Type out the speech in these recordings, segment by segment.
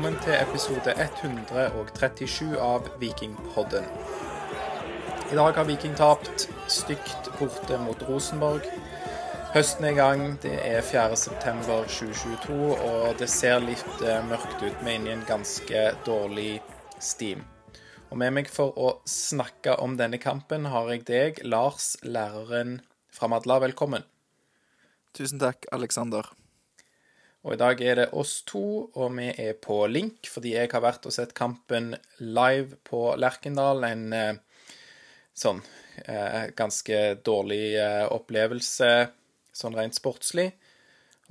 velkommen til episode 137 av Vikingpodden. I dag har Viking tapt stygt borte mot Rosenborg. Høsten er i gang, det er 4.9.2022, og det ser litt eh, mørkt ut. Vi er inne i en ganske dårlig steam. Og med meg for å snakke om denne kampen har jeg deg, Lars, læreren fra Madla. Velkommen. Tusen takk, Aleksander. Og i dag er det oss to, og vi er på link fordi jeg har vært og sett kampen live på Lerkendal. En eh, sånn eh, ganske dårlig eh, opplevelse sånn rent sportslig.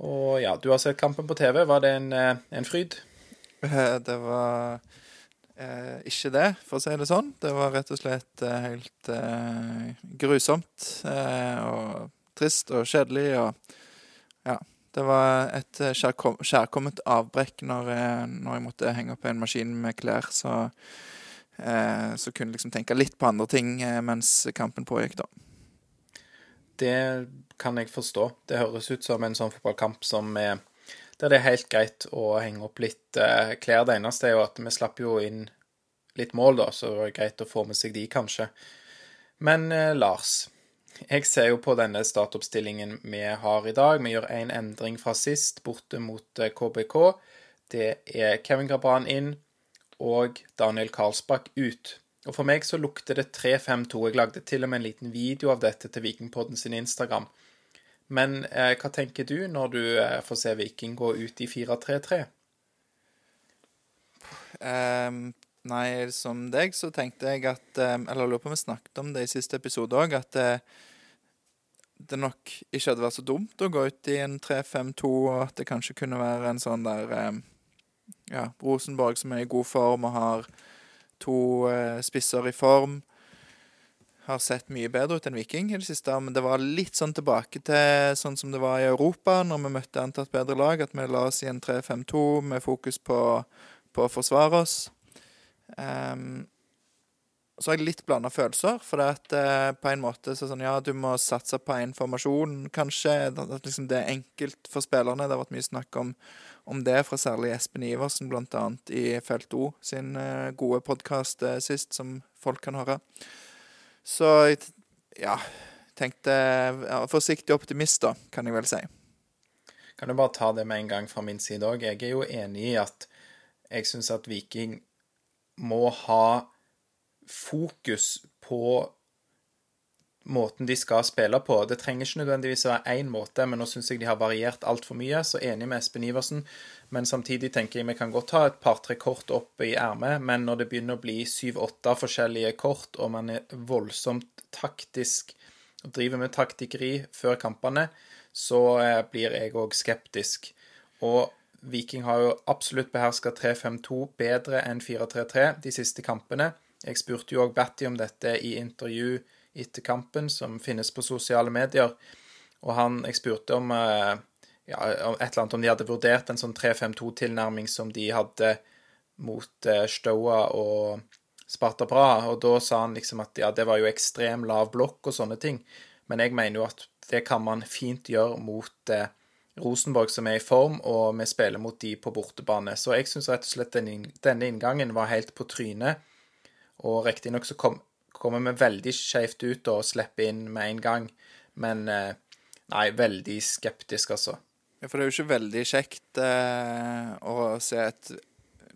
Og ja, du har sett kampen på TV. Var det en, en fryd? Det var ikke det, for å si det sånn. Det var rett og slett helt grusomt og trist og kjedelig og ja. Det var et eh, kjærkomment avbrekk når jeg, når jeg, måtte henge opp en maskin med klær. Så, eh, så kunne jeg liksom tenke litt på andre ting eh, mens kampen pågikk, da. Det kan jeg forstå. Det høres ut som en sånn fotballkamp som er der det er helt greit å henge opp litt eh, klær. Det eneste er jo at vi slapp jo inn litt mål, da, så det var greit å få med seg de, kanskje. Men eh, Lars, jeg ser jo på denne startoppstillingen vi har i dag. Vi gjør én en endring fra sist, borte mot KBK. Eh, det er Kevin Grabran inn og Daniel Karlsbakk ut. Og for meg så lukter det 3-5-2. Jeg lagde til og med en liten video av dette til Vikingpodden sin Instagram. Men eh, hva tenker du når du eh, får se Viking gå ut i 4-3-3? Um, ehm, nei, som deg så tenkte jeg at um, Eller jeg lurer på om vi snakket om det i siste episode òg, at uh, det nok ikke hadde vært så dumt å gå ut i en 3-5-2, og at det kanskje kunne være en sånn der eh, Ja, Rosenborg som er i god form og har to eh, spisser i form. Har sett mye bedre ut enn Viking i det siste, men det var litt sånn tilbake til sånn som det var i Europa når vi møtte antatt bedre lag, at vi la oss i en 3-5-2 med fokus på, på å forsvare oss. Um, så har jeg litt blanda følelser. For det at eh, på en måte så sånn Ja, du må satse på én formasjon, kanskje. At liksom det er enkelt for spillerne. Det har vært mye snakk om, om det fra særlig Espen Iversen, blant annet i Felt O sin eh, gode podkast eh, sist, som folk kan høre. Så ja, tenkte ja, Forsiktig optimist, da, kan jeg vel si. Kan du bare ta det med en gang fra min side òg? Jeg er jo enig i at jeg syns at Viking må ha fokus på måten de skal spille på. Det trenger ikke nødvendigvis å være én måte, men nå syns jeg de har variert altfor mye. Så enig med Espen Iversen. Men samtidig tenker jeg vi kan godt ha et par-tre kort opp i ermet, men når det begynner å bli syv-åtte forskjellige kort, og man er voldsomt taktisk og driver med taktikkeri før kampene, så eh, blir jeg òg skeptisk. Og Viking har jo absolutt beherska 3-5-2 bedre enn 4-3-3 de siste kampene. Jeg spurte jo òg Batty om dette i intervju etter kampen, som finnes på sosiale medier. Og han, jeg spurte om, eh, ja, et eller annet om de hadde vurdert en sånn 3-5-2-tilnærming som de hadde mot uh, Stoa og Sparta Praha. Og da sa han liksom at ja, det var jo ekstrem lav blokk og sånne ting. Men jeg mener jo at det kan man fint gjøre mot eh, Rosenborg, som er i form, og vi spiller mot de på bortebane. Så jeg syns rett og slett denne inngangen var helt på trynet. Og riktignok så kom, kommer vi veldig skjevt ut og slipper inn med en gang. Men eh, nei, veldig skeptisk, altså. Ja, For det er jo ikke veldig kjekt eh, å se et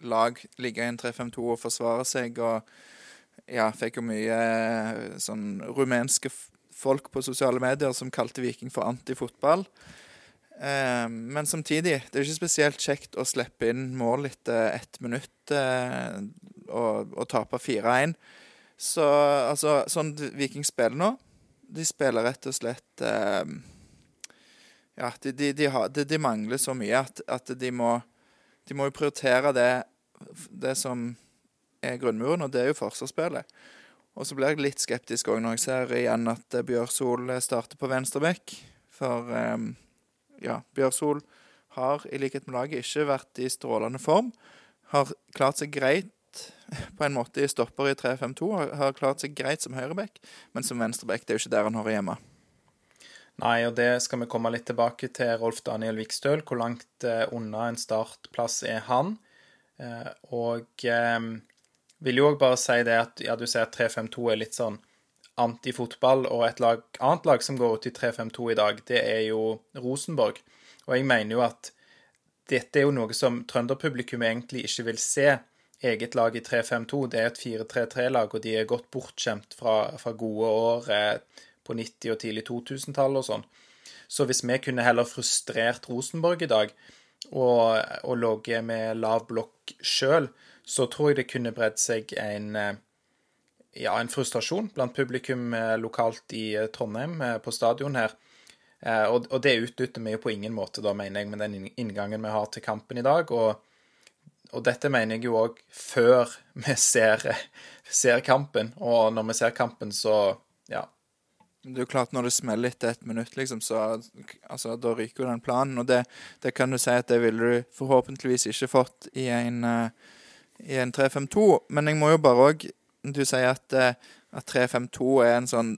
lag ligge i en 3-5-2 og forsvare seg. Og ja, fikk jo mye eh, sånn rumenske folk på sosiale medier som kalte Viking for antifotball. Eh, men samtidig, det er ikke spesielt kjekt å slippe inn mål etter ett minutt. Eh, og, og tape 4-1. Så altså, sånn Viking spiller nå De spiller rett og slett eh, Ja, de, de, de, har, de, mangler så mye at, at de må De må jo prioritere det, det som er grunnmuren, og det er jo forsvarsspillet. Og så blir jeg litt skeptisk òg når jeg ser igjen at Bjørsol starter på venstreback. For eh, ja, Bjørsol har, i likhet med laget, ikke vært i strålende form. Har klart seg greit på en måte i stopper i 3-5-2. Har klart seg greit som høyreback, men som venstreback det er jo ikke der han hører hjemme. Nei, og det skal vi komme litt tilbake til Rolf Daniel Vikstøl. Hvor langt eh, unna en startplass er han? Eh, og eh, vil jo òg bare si det at ja, du sier at 3-5-2 er litt sånn antifotball, og et lag, annet lag som går ut i 3-5-2 i dag, det er jo Rosenborg. Og jeg mener jo at dette er jo noe som trønderpublikum egentlig ikke vil se. Eget lag i 3-5-2, det er et 4-3-3-lag, og de er godt bortskjemt fra, fra gode år eh, på 90- og tidlig 2000-tall og sånn. Så hvis vi kunne heller frustrert Rosenborg i dag, og, og ligget med lav blokk sjøl, så tror jeg det kunne bredd seg en eh, ja, en frustrasjon blant publikum eh, lokalt i Trondheim, på stadion her. Og det utnytter vi jo på ingen måte, da, mener jeg, med den inngangen vi har til kampen i dag. Og, og dette mener jeg jo òg før vi ser, ser, kampen. Og når vi ser kampen, så ja. Det er jo klart, når det smeller etter ett minutt, liksom, så altså, da ryker jo den planen. Og det, det, kan du si at det ville du forhåpentligvis ikke fått i en, i en 3-5-2. Men jeg må jo bare òg Du sier at, at 3-5-2 er en sånn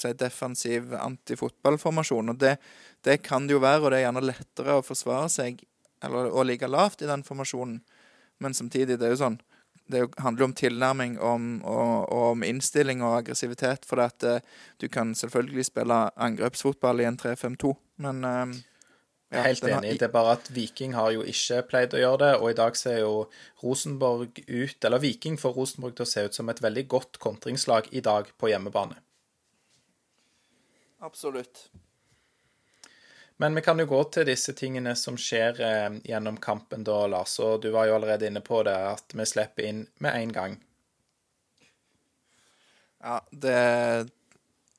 si, defensiv antifotballformasjon. Og det, det, kan det jo være, og det er gjerne lettere å forsvare seg eller å ligge lavt i den formasjonen. Men samtidig, det er jo sånn Det handler om tilnærming om, og, og, om innstilling og aggressivitet. For at uh, du kan selvfølgelig spille angrepsfotball i en 3-5-2, men uh, er helt enig. Det er bare at Viking har jo ikke pleid å gjøre det, og i dag ser jo Rosenborg ut Eller Viking får Rosenborg til å se ut som et veldig godt kontringslag i dag på hjemmebane. Absolutt. Men vi kan jo gå til disse tingene som skjer eh, gjennom kampen da, Lars. Og du var jo allerede inne på det, at vi slipper inn med én gang. Ja, det,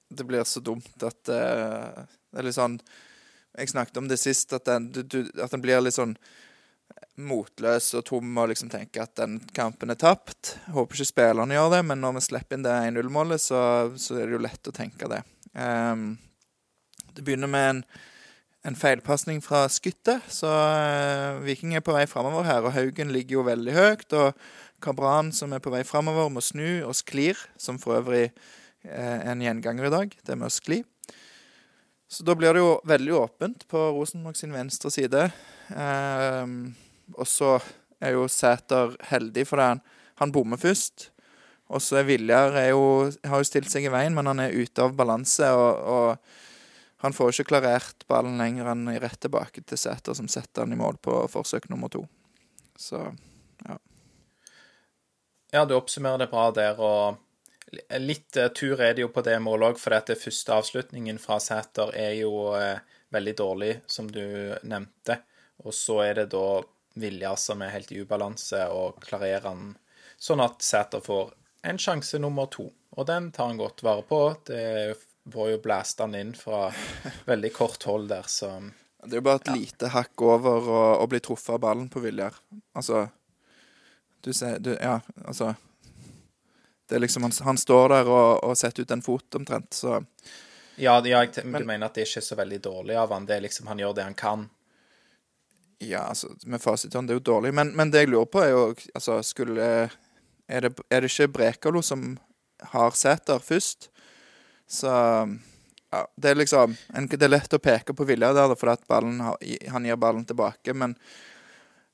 det blir så dumt at uh, Det er litt sånn Jeg snakket om det sist, at den, du, du, at den blir litt sånn motløs og tom og liksom tenker at den kampen er tapt. Håper ikke spillerne gjør det, men når vi slipper inn det 1-0-målet, så, så, er det jo lett å tenke det. Um, det begynner med en, en feilpasning fra skyttet, så uh, Viking er på vei framover her. Og Haugen ligger jo veldig høyt. Og Kabran, som er på vei framover, må snu og sklir, som for øvrig er en gjenganger i dag, det med å skli. Så da blir det jo veldig åpent på Rosenborg sin venstre side. Um, og så er jo Sæter heldig, for han, han bommer først. Og så er Viljar har jo stilt seg i veien, men han er ute av balanse. Og, og han får ikke klarert ballen lenger enn rett tilbake til Sæter, som setter han i mål på forsøk nummer to. Så ja. Ja, du oppsummerer det bra der. og Litt uh, tur er det jo på det målet òg, for dette første avslutningen fra Sæter er jo uh, veldig dårlig, som du nevnte. Og så er det da Vilja som er helt i ubalanse, og klarerer han sånn at Sæter får en sjanse nummer to. Og den tar han godt vare på. Det får jo blæste han inn fra veldig kort hold der, så Det er jo bare et ja. lite hakk over å, å bli truffet av ballen på Viljar. Altså Du ser du, Ja, altså Det er liksom Han, han står der og, og, setter ut en fot omtrent, så Ja, ja jeg, men, du mener at det ikke er så veldig dårlig av han. Det er liksom Han gjør det han kan. Ja, altså, med fasithånd, det er jo dårlig. Men, men det jeg lurer på, er jo Altså, skulle er det, er det ikke Brekalo som har Sæter først? Så ja, det er liksom en, Det er lett å peke på Vilja der, for ballen, han gir ballen tilbake. Men,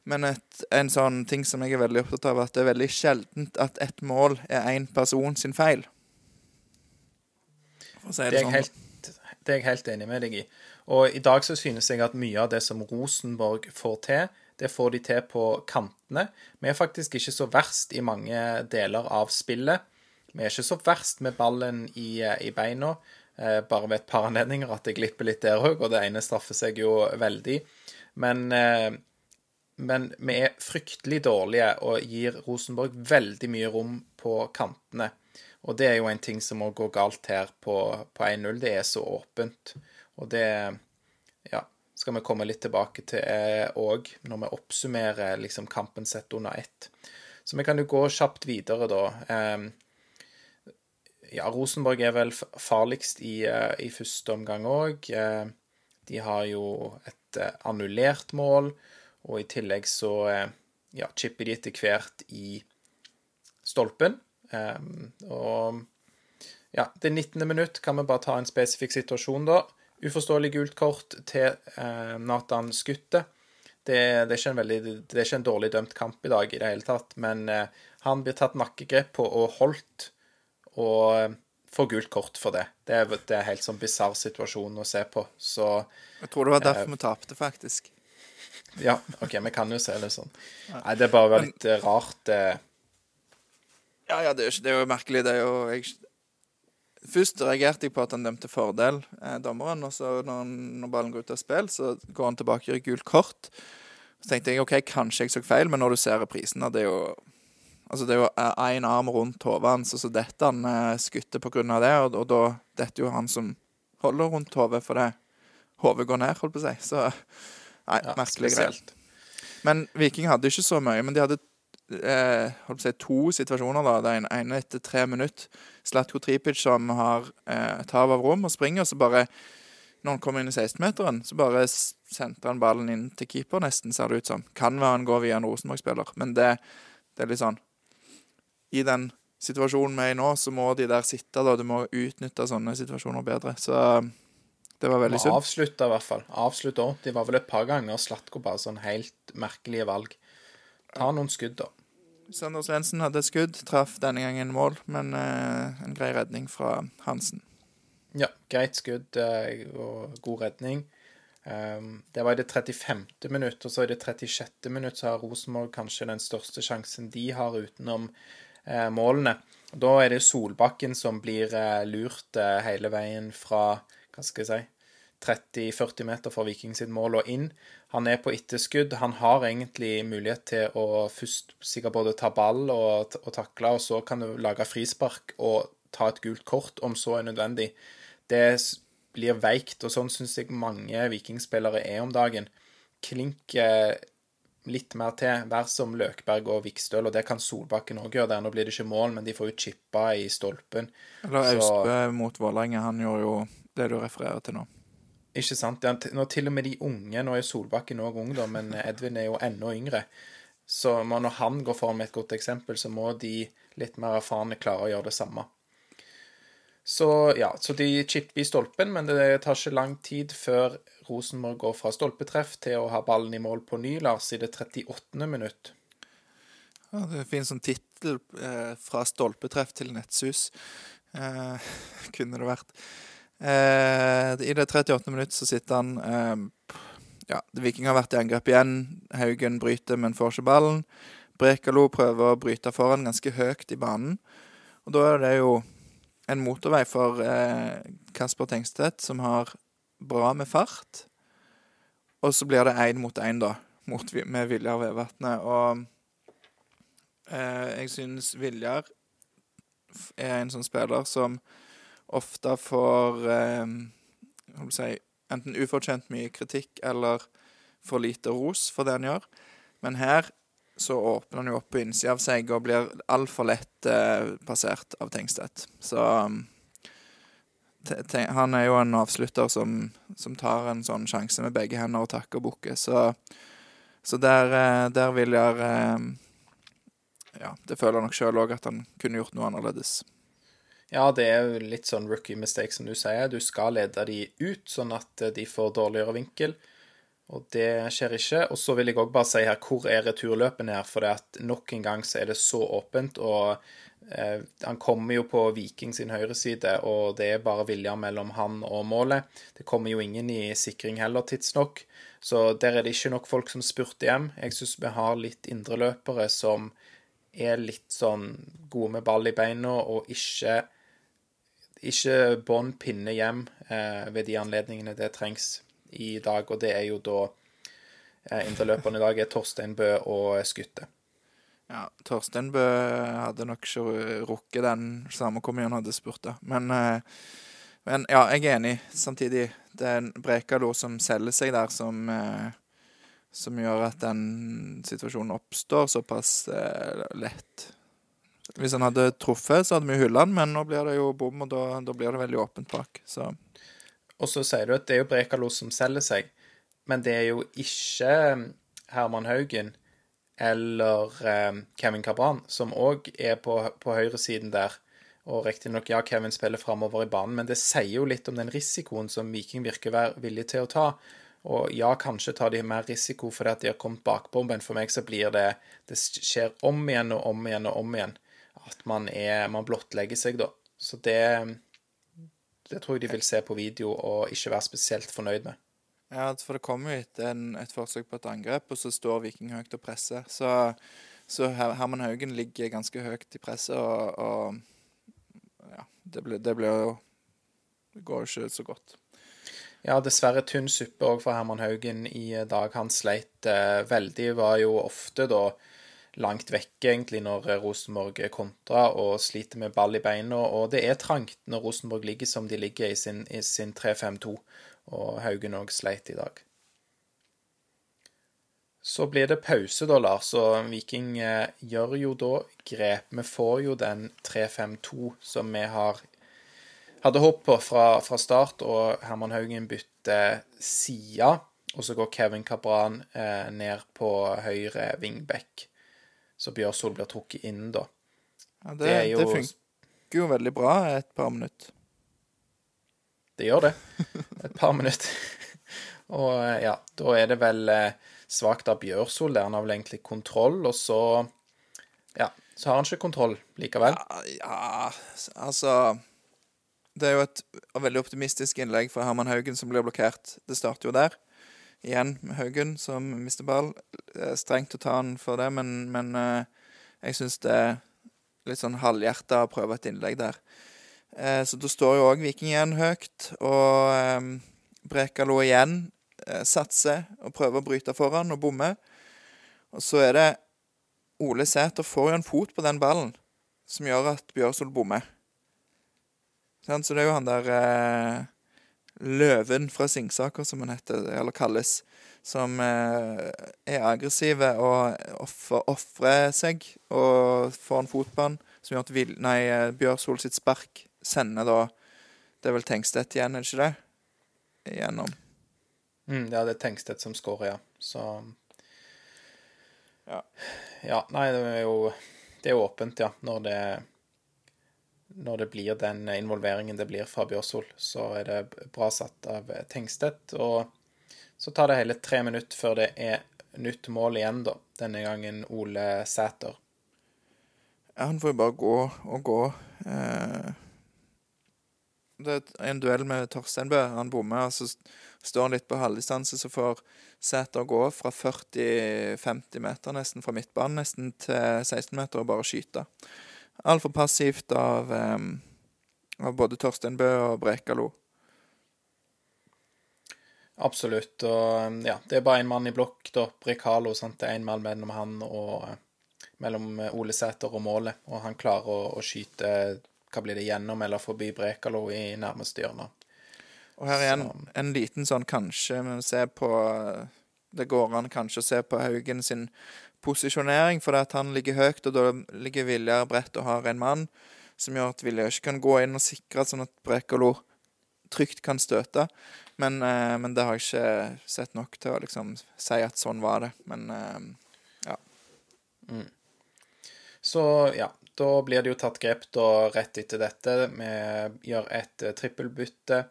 men et, en sånn ting som jeg er veldig opptatt av, at det er veldig sjeldent at ett mål er én person sin feil. Si det, det, er sånn. helt, det er jeg helt enig med deg i. Og i dag så synes jeg at mye av det som Rosenborg får til, det får de til på kantene. Vi er faktisk ikke så verst i mange deler av spillet. Vi er ikke så verst med ballen i, i beina. Eh, bare ved et par anledninger at det glipper litt der òg, og det ene straffer seg jo veldig. Men, eh, men vi er fryktelig dårlige og gir Rosenborg veldig mye rom på kantene. Og det er jo en ting som må gå galt her på, på 1-0. Det er så åpent. Og det Ja skal vi komme litt tilbake til òg, eh, når vi oppsummerer liksom, kampen sett under ett. Så vi kan jo gå kjapt videre, da. Ja, Rosenborg er vel farligst i, eh, i første omgang òg. Eh, de har jo et eh, annullert mål, og i tillegg så ja, chipper de etter hvert i stolpen. og ja, det 19. minutt kan vi bare ta en spesifikk situasjon, da. Uforståelig gult kort til Nathan Skutte. Det, det, er veldig, det er ikke en dårlig dømt kamp i dag i det hele tatt, men han blir tatt nakkegrep på og holdt, og eh, får gult kort for det. Det er, det er helt sånn bisarr situasjon å se på, så Jeg tror det var derfor vi tapte, faktisk. Ja, OK, vi kan jo se det sånn. Nei, det er bare var litt eh, rart. eh. Ja, ja, det er jo, det er jo merkelig. Det er jo jeg, Først reagerte jeg på at han dømte fordel, eh, dommeren. Og så når, han, når ballen går ut av spill, så går han tilbake og gir gult kort. Så tenkte jeg OK, kanskje jeg så feil, men når du ser reprisen, det er jo Altså, det er jo én arm rundt hodet hans, og så detter han eh, skuttet av det, og, og da detter jo han som holder rundt hodet, for det hodet går ned, holdt på å si. Så Nei, Ja, merkelig greit. Men Viking hadde ikke så mye, men de hadde eh, holdt på å si, to situasjoner. da. Den ene etter tre minutter. Slatko Tripic som har eh, et hav av rom og springer, og så bare Når han kommer inn i 16-meteren, så bare s- sentrer han ballen inn til keeper, nesten, ser det ut som. Kan være han går via en Rosenborg-spiller, men det, det er litt sånn I den situasjonen vi er i nå, så må de der sitte, da. Du må utnytte sånne situasjoner bedre. Så det var veldig synd. avslutte, i hvert fall. Avslutte ordentlig. Det var vel et par ganger Slatko bare sånn helt merkelige valg. Ta noen skudd, da. Sander Svendsen hadde et skudd, traff denne gangen mål, men eh, en grei redning fra Hansen. Ja, greit skudd eh, og god redning. Um, det var i det 35. minutt, og så i det 36. minutt så har Rosenborg kanskje den største sjansen de har utenom målene. Og Da er det Solbakken som blir eh, lurt eh, hele veien fra hva skal jeg si 30-40 meter fra Viking sitt mål og inn. Han er på etterskudd. Han har egentlig mulighet til å først sikkert både ta ball og, og takle, og så kan du lage frispark og ta et gult kort om så er nødvendig. Det blir veikt, og sånn syns jeg mange vikingspillere er om dagen. Klink eh, litt mer til. Vær som Løkberg og Vikstøl, og det kan Solbakken òg gjøre. der. Nå blir det ikke mål, men de får jo chippa i stolpen. Eller Austbø mot Vålerenga, han gjorde jo det du refererer til nå. Ikke sant? Ja, nå til og med de unge, nå er Solbakken òg ung, da, men Edvin er jo enda yngre. Så når han går foran med et godt eksempel, så må de litt mer erfarne klare å gjøre det samme. Så ja, så de chipper i stolpen, men det tar ikke lang tid før Rosenborg går fra stolpetreff til å ha ballen i mål på ny, Lars, i det 38. minutt. Ja, det finnes sånn tittel eh, 'Fra stolpetreff til nettsus'. Eh, kunne det vært. Eh, I det 38. minutt så sitter han eh, Ja, Viking har vært i angrep igjen. Haugen bryter, men får ikke ballen. Brekalo prøver å bryte foran ganske høyt i banen. Og da er det jo en motorvei for eh, Kasper Tengstedt, som har bra med fart. Og så blir det én mot én, da, mot, med Viljar Vevatnet. Og eh, jeg syns Viljar er en sånn spiller som ofte får eh, si, enten ufortjent mye kritikk eller for lite ros for det han gjør. Men her så åpner han jo opp på innsida av seg og blir altfor lett eh, passert av Tengstedt. Så um, han er jo en avslutter som, som tar en sånn sjanse med begge hender og takker og bukker. Så, så der, eh, der vil jeg eh, Ja, det føler jeg nok sjøl òg at han kunne gjort noe annerledes. Ja, det er jo litt sånn rookie mistake, som du sier. Du skal lede de ut, sånn at eh, de får dårligere vinkel. Og det skjer ikke. Og så vil jeg òg bare si her, hvor er returløpene her? For det at nok en gang så er det så åpent, og eh, han kommer jo på Viking sin høyreside, og det er bare vilja mellom han og målet. Det kommer jo ingen i sikring heller, tidsnok. Så der er det ikke nok folk som spurter hjem. Jeg syns vi har litt indreløpere som er litt sånn gode med ball i beina, og ikke ikke bånd pinne hjem eh, ved de anledningene det trengs i dag, og det er jo da eh, Indreløperne i dag er Torstein Bø og Skytte. Ja, Torstein Bø hadde nok ikke rukket den samme hvor han hadde spurt, da. Men, eh, men ja, jeg er enig. Samtidig, det er en Brekalo som selger seg der, som, eh, som gjør at den situasjonen oppstår såpass eh, lett. Hvis han hadde truffet, så hadde vi hylla han, men nå blir det jo bom, og da, da blir det veldig åpent bak. Så Og så sier du at det er jo Brekalo som selger seg, men det er jo ikke eh, Herman Haugen eller eh, Kevin Cabran, som òg er på, på høyresiden der. Og riktignok, ja, Kevin spiller framover i banen, men det sier jo litt om den risikoen som Viking virker å være villig til å ta. Og ja, kanskje tar de mer risiko fordi at de har kommet bakpå, men for meg så blir det Det skjer om igjen og om igjen og om igjen at man er Man blottlegger seg, da. Så det Det tror jeg de vil se på video og ikke være spesielt fornøyd med. Ja, for det kommer jo etter et forsøk på et angrep, og så står Viking høyt og presser. Så, så Herman Haugen ligger ganske høyt i presset, og, og ja, det blir, det blir jo Det går jo ikke så godt. Ja, dessverre tynn suppe òg for Herman Haugen i dag. Han sleit eh, veldig. Var jo ofte da langt vekk, egentlig, når Rosenborg kontra og sliter med ball i beina. Og det er trangt når Rosenborg ligger som de ligger i sin, sin 3-5-2, og Haugen òg sleit i dag. Så blir det pause, da, Lars, og Viking eh, gjør jo da grep. Vi får jo den 3-5-2 som vi har hadde håp på fra, fra, start, og Herman Haugen bytter side. Og så går Kevin Cabran eh, ned på høyre wingback. Så Bjørsol blir trukket inn, da. Ja, det, det, jo, det funker jo veldig bra et par minutter. Det gjør det. Et par minutter. og eh, ja, da er det vel eh, svakt av Bjørsol der. Han har vel egentlig kontroll, og så Ja, så har han ikke kontroll likevel. Ja, ja altså det er jo et veldig optimistisk innlegg fra Herman Haugen som blir blokkert. Det starter jo der. Igjen med Haugen som mister ball. Strengt å ta han for det, men, men uh, jeg syns det er litt sånn halvhjerta å prøve et innlegg der. Uh, så da står jo òg Viking igjen høyt, og um, Brekalo igjen satser og prøver å bryte foran og bomme. Og så er det Ole Sæter får jo en fot på den ballen som gjør at Bjørsol bommer. Så det er jo han der eh, løven fra Singsaker, som han heter, eller kalles, som eh, er aggressive og ofrer seg og får en fotball som gjør at Vil, nei, eh, Bjørsol sitt spark sender da Det er vel Tengstedt igjen, er det ikke det? Igjennom. Mm, ja, det er Tengstedt som skårer, ja. Så Ja. Ja, nei, det er jo Det er åpent, ja, når det når det blir den involveringen det blir fra Bjørsol, så er det bra satt av Tengstedt. Og så tar det hele tre minutter før det er nytt mål igjen, da. Denne gangen Ole Sæter. Ja, han får jo bare gå og gå. Eh, det er en duell med Torsteinbø. Han bommer, og så står han litt på halvdistanse, så får Sæter gå fra 40-50 meter nesten fra midtbanen nesten til 16 meter og bare skyte altfor passivt av, um, av både Torstein Bø og Brekalo. Absolutt. Og ja, det er bare én mann i blokk, da. Brekalo. Sant? Det er én mann mellom han og mellom Ole Sæter og målet. Og han klarer å, å skyte hva blir det gjennom eller forbi Brekalo i nærmeste hjørne. Og her igjen en, en liten sånn kanskje men se på Det går an kanskje å se på Haugen sin posisjonering, fordi at han ligger høyt, og da ligger Viljar bredt og har en mann, som gjør at Viljar ikke kan gå inn og sikre sånn at Brekalo trygt kan støte. Men, eh, men, det har jeg ikke sett nok til å liksom si at sånn var det. Men eh, ja. Mm. Så ja, da blir det jo tatt grep da rett etter dette. Vi gjør et uh, trippelbytte.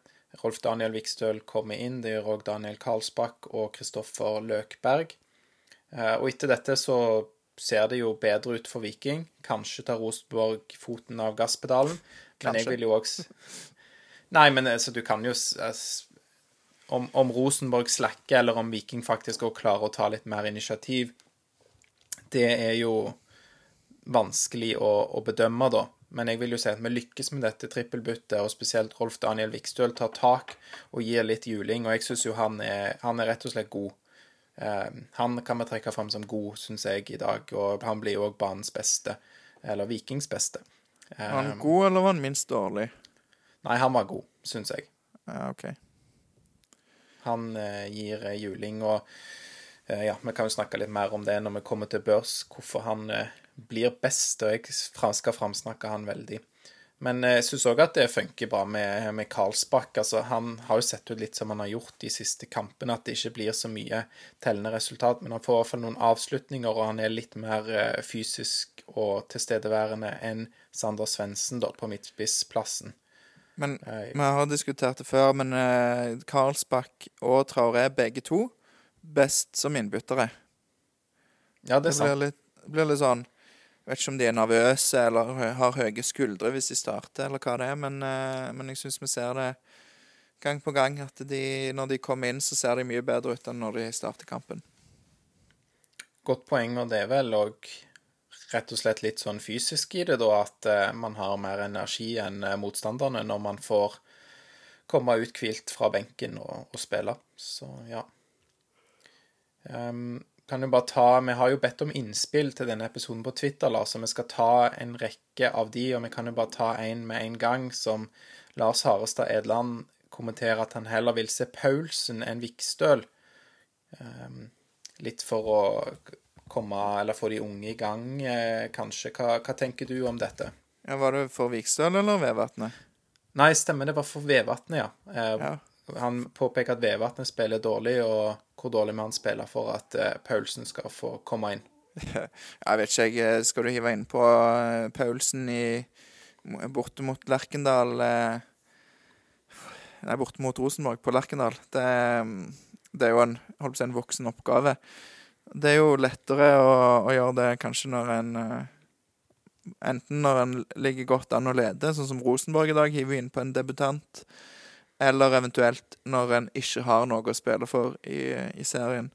Rolf Daniel Vikstøl kommer inn. Det gjør òg Daniel Karlsbakk og Kristoffer Løkberg. Eh, og etter dette så ser det jo bedre ut for Viking. Kanskje tar Rosenborg foten av gasspedalen. Men jeg vil jo også Nei, men altså, du kan jo om, om, Rosenborg slakker, eller om Viking faktisk òg klarer å ta litt mer initiativ, det er jo vanskelig å, å bedømme, da. Men jeg vil jo si at vi lykkes med dette trippelbyttet, og spesielt Rolf Daniel Vikstøl tar tak og gir litt juling. Og jeg syns jo han er, han er rett og slett god. Eh, han kan vi trekke fram som god, syns jeg, i dag. Og han blir jo òg banens beste, eller Vikings beste. Var han eh, god, eller var han minst dårlig? Nei, han var god, syns jeg. Ja, OK. Han eh, gir juling, og ja, vi kan jo snakke litt mer om det når vi kommer til børs, hvorfor han blir best, og jeg skal framsnakke han veldig. Men jeg syns òg at det funker bra med, med Karlsbakk. Altså, han har jo sett ut litt som han har gjort de siste kampene, at det ikke blir så mye tellende resultat. Men han får i hvert fall noen avslutninger, og han er litt mer eh, fysisk og tilstedeværende enn Sander Svendsen på midtspissplassen. Men Eh, vi har diskutert det før, men eh, Karlsbakk og Traoré, begge to, best som innbyttere. ja, det Det er sant. blir litt, blir litt sånn Jeg vet ikke om de er nervøse eller har høye skuldre hvis de starter, eller hva det er, men, eh, men jeg syns vi ser det gang på gang at de, når de kommer inn, så ser de mye bedre ut enn når de starter kampen. Godt poeng, og det er vel òg rett og slett litt sånn fysisk i det, da, at eh, man har mer energi enn eh, motstanderne når man får komme uthvilt fra benken og, og spille. Så ja. Ehm, kan jo bare ta, Vi har jo bedt om innspill til denne episoden på Twitter, Lars, så vi skal ta en rekke av de, og vi kan jo bare ta en med en gang, som Lars Harestad Edland kommenterer at han heller vil se Paulsen enn Vikstøl. Um, litt for å komme, eller få de unge i gang, eh, kanskje. Hva, hva tenker du om dette? Ja, Var det for Vikstøl eller Vevatnet? Nei, stemmer, det var for Vevatnet, ja. Eh, Ja. Han påpeker at Vevatnet spiller dårlig, og hvor dårlig må han spille for at eh, Paulsen skal få komme inn. Jeg vet ikke, jeg. Skal du hive inn på eh, Paulsen i borte mot Lerkendal eh, Nei, borte mot Rosenborg på Lerkendal. Det, det er jo en, holdt på å en voksen oppgave. Det er jo lettere å, å gjøre det kanskje når en eh, Enten når en ligger godt an og leder, sånn som Rosenborg i dag, hiver inn på en debutant. Eller eventuelt når en ikke har noe å spille for i, i serien.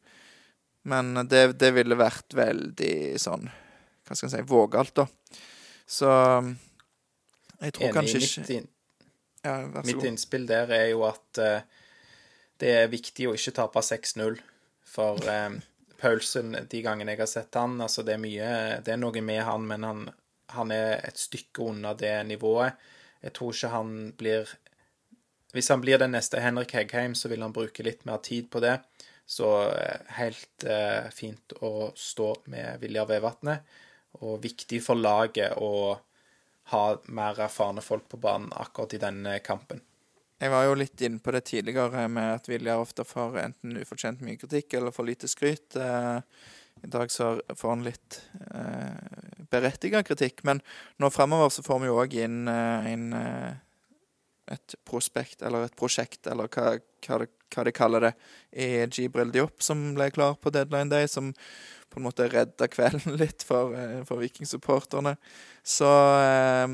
Men det, det ville vært veldig sånn Hva skal en si vågalt, da. Så jeg tror Enig. kanskje Mitt, ikke inn, ja, Vær så mitt innspill der er jo at uh, det er viktig å ikke tape 6-0. For eh, Paulsen, de gangene jeg har sett han, altså det er mye Det er noe med han, men han, han er et stykke unna det nivået. Jeg tror ikke han blir Hvis han blir den neste Henrik Heggheim, så vil han bruke litt mer tid på det. Så eh, helt eh, fint å stå med Viljar Vevatnet. Og viktig for laget å ha mer erfarne folk på banen akkurat i denne kampen. Jeg var jo litt inne på det tidligere med at Viljar ofte får enten ufortjent mye kritikk eller for lite skryt. Eh, I dag så får han litt eh, berettiget kritikk, men nå fremover så får vi jo òg inn inn en, eh, et prospekt, eller et prosjekt, eller hva, hva, det, hva de kaller det, i Jibril Diop, som ble klar på deadline day, som på en måte redda kvelden litt for, eh, for vikingsupporterne. Så eh,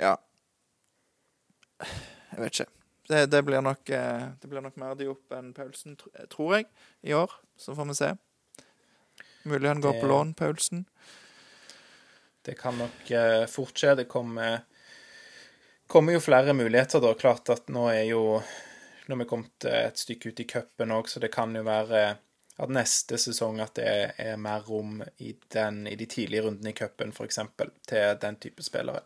ja. Jeg vet ikke. Det, det, blir nok, eh, det blir nok mer Diop enn Paulsen, tror jeg, i år. Så får vi se. Mulig han går Det- på lån, Paulsen. Det kan nok eh, fort skje. Det kommer, kommer jo flere muligheter, da. Klart at nå er jo Nå har vi kommet et stykke ut i cupen òg, så det kan jo være at neste sesong at det er, er mer rom i, den, i de tidlige rundene i cupen, f.eks., til den type spillere.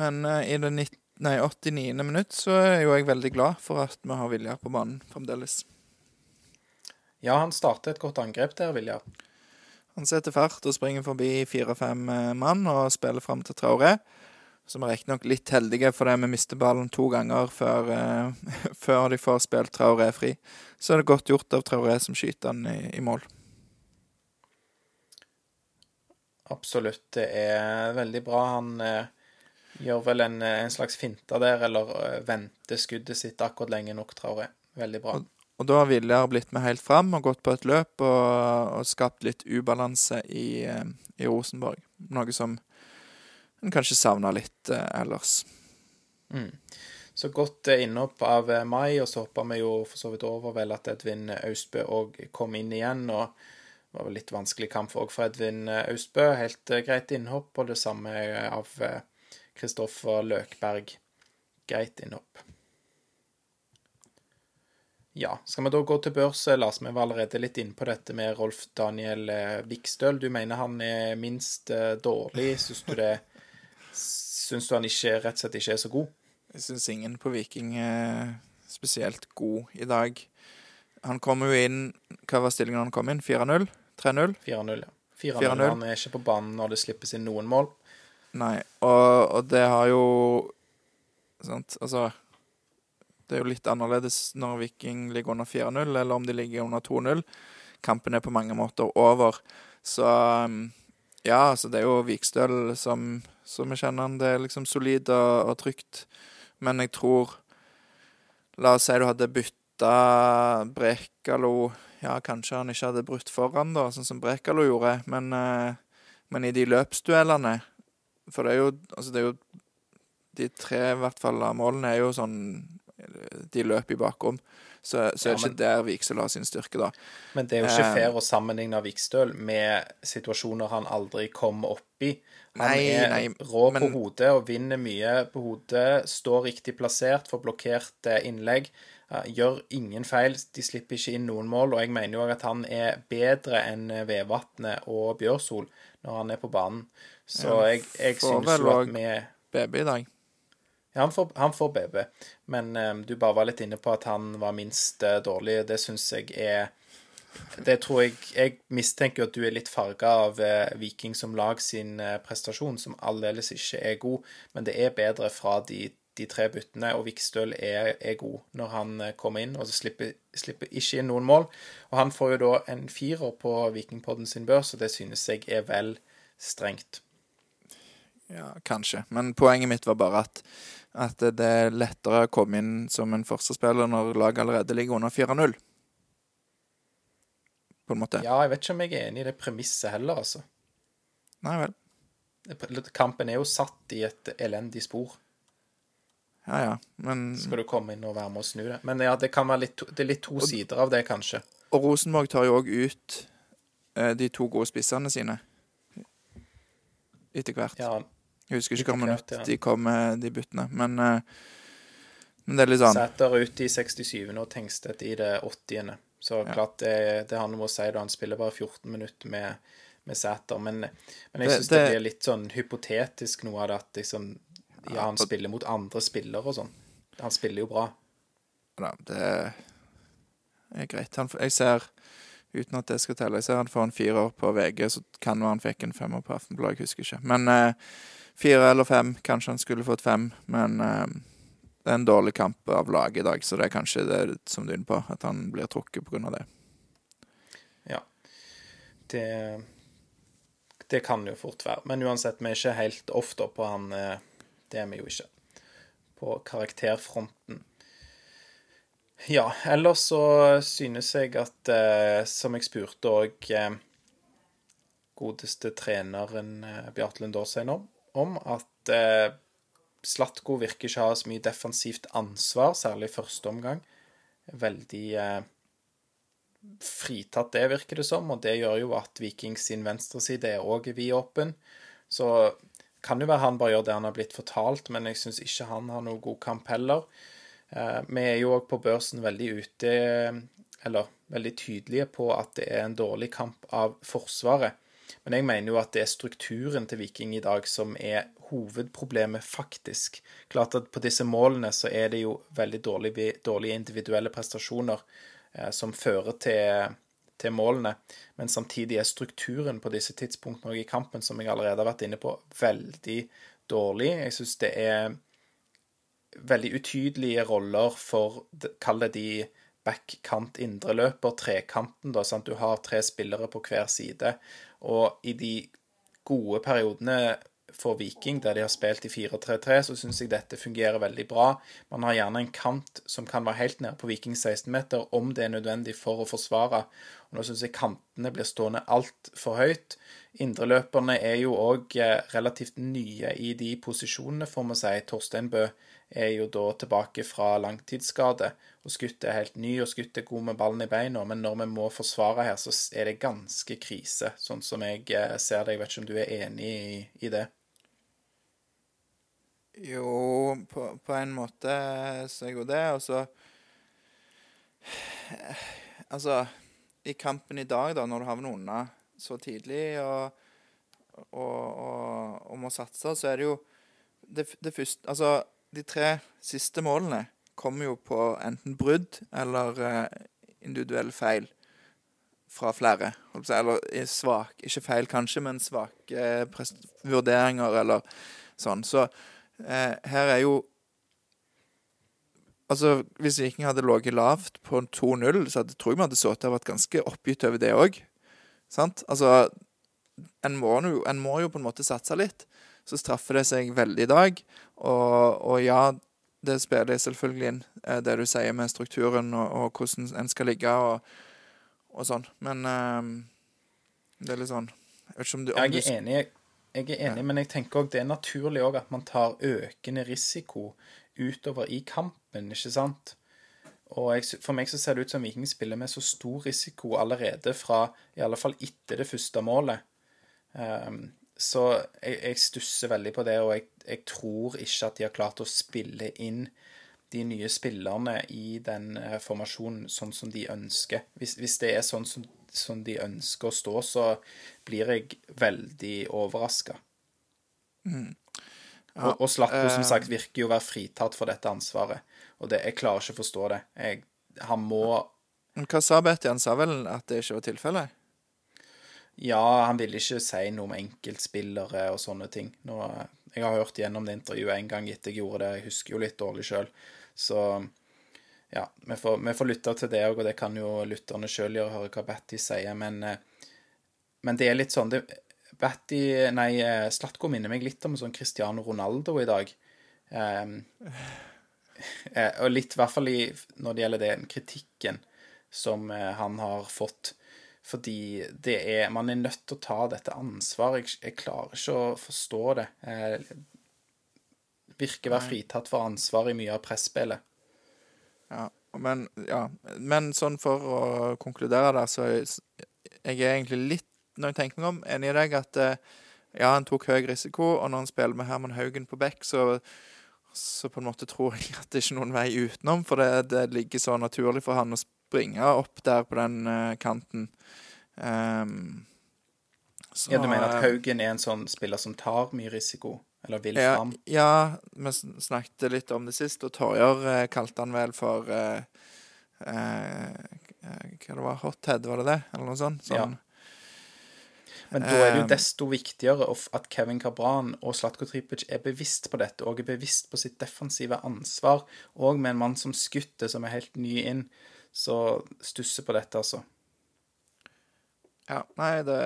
Men uh, i det 19, nei, 89. minutt så er jo jeg veldig glad for at vi har Viljar på banen fremdeles. Ja, han starter et godt angrep der, Viljar. Han setter fart og springer forbi fire-fem eh, mann og spiller fram til Traoré. Som er riktignok litt heldige fordi vi mister ballen to ganger før, uh, før de får spilt Traoré fri. Så er det godt gjort av Traoré som skyter han i, i mål. Absolutt. Det er veldig bra. Han eh, gjør vel en, eh, en slags finte der, eller eh, venter skuddet sitt akkurat lenge nok, Traoré. Veldig bra. Og da har Viljar blitt med helt fram og gått på et løp og, og skapt litt ubalanse i, i Rosenborg. Noe som en kanskje savna litt eh, ellers. Mm. Så godt eh, innhopp av eh, Mai, og så hoppa vi jo for så vidt over vel at Edvin Austbø òg kom inn igjen. og det var vel litt vanskelig kamp òg for Edvin Austbø. Helt greit innhopp, og det samme av Kristoffer Løkberg. Greit innhopp. Ja, skal vi da gå til børs, Lars? Vi var allerede litt inne på dette med Rolf Daniel Vikstøl. Du mener han er minst dårlig. Syns du det Syns du han ikke, rett og slett ikke er så god? Jeg syns ingen på Viking er spesielt god i dag. Han kom jo inn Hva var stillingen han kom inn? 4-0? 3-0? 4-0, ja. 4-0. 4-0. Han er ikke på banen når det slippes inn noen mål. Nei, og, og det har jo Sant, altså Det er jo litt annerledes når Viking ligger under 4-0, eller om de ligger under 2-0. Kampen er på mange måter over. Så um, Ja, altså det er jo Vikstøl som, som vi kjenner han. Det er liksom solid og, og trygt. Men jeg tror La oss si du hadde bytta Brekalo Ja, kanskje han ikke hadde brutt foran, da, sånn som Brekalo gjorde. Men, eh, men i de løpsduellene For det er jo Altså, det er jo De tre, i hvert fall, av målene er jo sånn De løper i bakrom. Så, så Ja, er det men- ikke der Vigsel har sin styrke, da. Men det er jo ikke Eh. fair å sammenligne Vikstøl med situasjoner han aldri kom opp i. Han Nei, er nei, rå på hodet og vinner mye på hodet. Står riktig plassert, får blokkert eh, innlegg. eh, Gjør ingen feil. De slipper ikke inn noen mål. Og jeg mener jo at han er bedre enn eh, Vevatnet og Bjørsol når han er på banen. Så jeg, jeg vel jo at vi BB i dag. ja, han får, han får BB, men um, du bare var litt inne på at han var minst uh, dårlig. Det syns jeg er Det tror jeg Jeg mistenker at du er litt farga av eh, Viking som lag sin eh, prestasjon, som aldeles ikke er god, men det er bedre fra de, de tre byttene, og Vikstøl er, er god når han eh, kommer inn, og så slipper, slipper ikke inn noen mål. Og han får jo da en firer på Vikingpodden sin børs, og det synes jeg er vel strengt. Ja, kanskje. Men poenget mitt var bare at, at det er lettere å komme inn som en forsvarsspiller når laget allerede ligger under 4-0. På en måte. Ja, jeg vet ikke om jeg er enig i det premisset heller, altså. Nei vel. Kampen er jo satt i et elendig spor. Ja ja. Men Skal du komme inn og være med og snu det? Men ja, det kan være litt, det er litt to sider av det, kanskje. Og Rosenborg tar jo òg ut eh, de to gode spissene sine. Etter hvert. Ja, Jeg husker ikke hvor minutt ja. de kom med de byttene, men eh, Men det er litt sånn Sæter ute i 67. og Tengstedt i det 80. Så Ja. klart det, det har noe å si da han spiller bare 14 minutter med, med Sæter. Men, men jeg Det- syns det, det- blir litt sånn hypotetisk noe av det at liksom Ja, han spiller mot andre spillere og sånn. Han spiller jo bra. Ja, det er greit. Han, jeg ser, uten at det skal telle, jeg ser han får en firer på VG, så kan være han fikk en femmer på Aftenbladet, jeg husker ikke. Men eh, fire eller fem, kanskje han skulle fått fem, men eh, det er en dårlig kamp av laget i dag, så det er kanskje det som du er inne på, at han blir trukket på grunn av det. Det, det kan jo fort være. Men uansett, vi er ikke helt da på han. eh, Det er vi jo ikke. På karakterfronten. Ja, ellers så synes jeg at, eh, som jeg spurte òg eh, godeste treneren Bjarte Lundårsein om, at Slatko virker ikke å ha så mye defensivt ansvar, særlig i første omgang. Veldig eh, fritatt det, virker det som, og det gjør jo at Viking sin venstreside er òg vidåpen. Så kan jo være han bare gjør det han har blitt fortalt, men jeg syns ikke han har noe god kamp heller. Eh, vi er jo òg på børsen veldig ute, eller veldig tydelige på at det er en dårlig kamp av Forsvaret. Men jeg mener jo at det er strukturen til Viking i dag som er hovedproblemet, faktisk. Klart at på disse målene så er det jo veldig dårlige, dårlige individuelle prestasjoner eh, som fører til, til målene. Men samtidig er strukturen på disse tidspunktene i kampen, som jeg allerede har vært inne på, veldig dårlig. Jeg syns det er veldig utydelige roller for, kall det de backkant indreløper, trekanten, da, sant? Du har tre spillere på hver side. Og i de gode periodene for Viking, der de har spilt i 4-3-3, så syns jeg dette fungerer veldig bra. Man har gjerne en kant som kan være helt nede på Viking 16-meter, om det er nødvendig for å forsvare. Og nå syns jeg kantene blir stående altfor høyt. Indreløperne er jo òg relativt nye i de posisjonene, får vi si. Torstein Bø er jo da tilbake fra langtidsskade, og Skutt er helt ny, og Skutt er god med ballen i beina, men når vi må forsvare her, så er det ganske krise, sånn som jeg eh, ser det. Jeg vet ikke om du er enig i det? Jo, på, på en måte så er jo det, og så Altså, i kampen i dag, da, når du havner unna så tidlig og, og, og, og må satse, så er det jo det, det første Altså, de tre siste målene kommer jo på enten brudd eller eh, individuell feil fra flere. Eller svak Ikke feil, kanskje, men svake eh, vurderinger eller sånn. Så eh, her er jo Altså, Hvis Viking hadde ligget lavt på 2-0, så hadde, tror jeg vi hadde sittet og vært ganske oppgitt over det òg. Sant? Altså, en må, jo, en må jo på en måte satse litt. Så straffer det seg veldig i dag. Og, og ja, det spiller selvfølgelig inn, eh, det du sier med strukturen og, og hvordan en skal ligge og, og sånn. Men um, det er litt sånn Jeg vet ikke om du om Jeg er enig, jeg er enig men jeg tenker òg det er naturlig også at man tar økende risiko utover i kampen, ikke sant? Og jeg, for meg så ser det ut som Viking spiller med så stor risiko allerede fra i alle fall etter det første målet. Um, så jeg, jeg, stusser veldig på det, og jeg, jeg, tror ikke at de har klart å spille inn de nye spillerne i den uh, formasjonen sånn som de ønsker. Hvis, hvis det er sånn som, som, de ønsker å stå, så blir jeg veldig overraska. Mm. Ja, og, og Slatko, som eh, sagt, virker jo å være fritatt for dette ansvaret. Og det, jeg klarer ikke å forstå det. Jeg, han må Hva sa Betty? Han sa vel at det ikke var tilfellet? Ja, han ville ikke si noe om enkeltspillere og sånne ting. Nå, jeg har hørt gjennom det intervjuet en gang etter jeg gjorde det. Jeg husker jo litt dårlig sjøl. Så ja, vi får, vi får, lytte til det òg, og det kan jo lytterne sjøl gjøre, høre hva Batty sier. Men, eh, men, det er litt sånn det, Batty Nei, eh, Slatko minner meg litt om sånn Cristiano Ronaldo i dag. Um, og litt, i hvert fall i, når det gjelder den kritikken som han har fått fordi det er Man er nødt til å ta dette ansvaret. Jeg, jeg klarer ikke å forstå det. Jeg virker å være fritatt for ansvar i mye av presspillet. Ja, men, ja. men sånn for å konkludere der, så jeg er egentlig litt, når jeg tenker meg om, enig i deg at eh, ja, han tok høy risiko, og når han spiller med Herman Haugen på back, så, så på en måte tror jeg at det ikke er noen vei utenom, for det, det ligger så naturlig for han å springe opp der på den uh, kanten. Um, så, ja, Du mener at Haugen er en sånn spiller som tar mye risiko? Eller vil ja, fram? Ja, vi snakket litt om det sist, og Torjer uh, kalte han vel for uh, Hva det var Hothead, var det det? Eller noe sånt? Sånn, ja. Men da er det jo desto viktigere at Kevin Cabran og Slatko Tripic er bevisst på dette, og er bevisst på sitt defensive ansvar, og med en mann som Skutte, som er helt ny inn. Så stusser på dette, altså. Ja, nei, det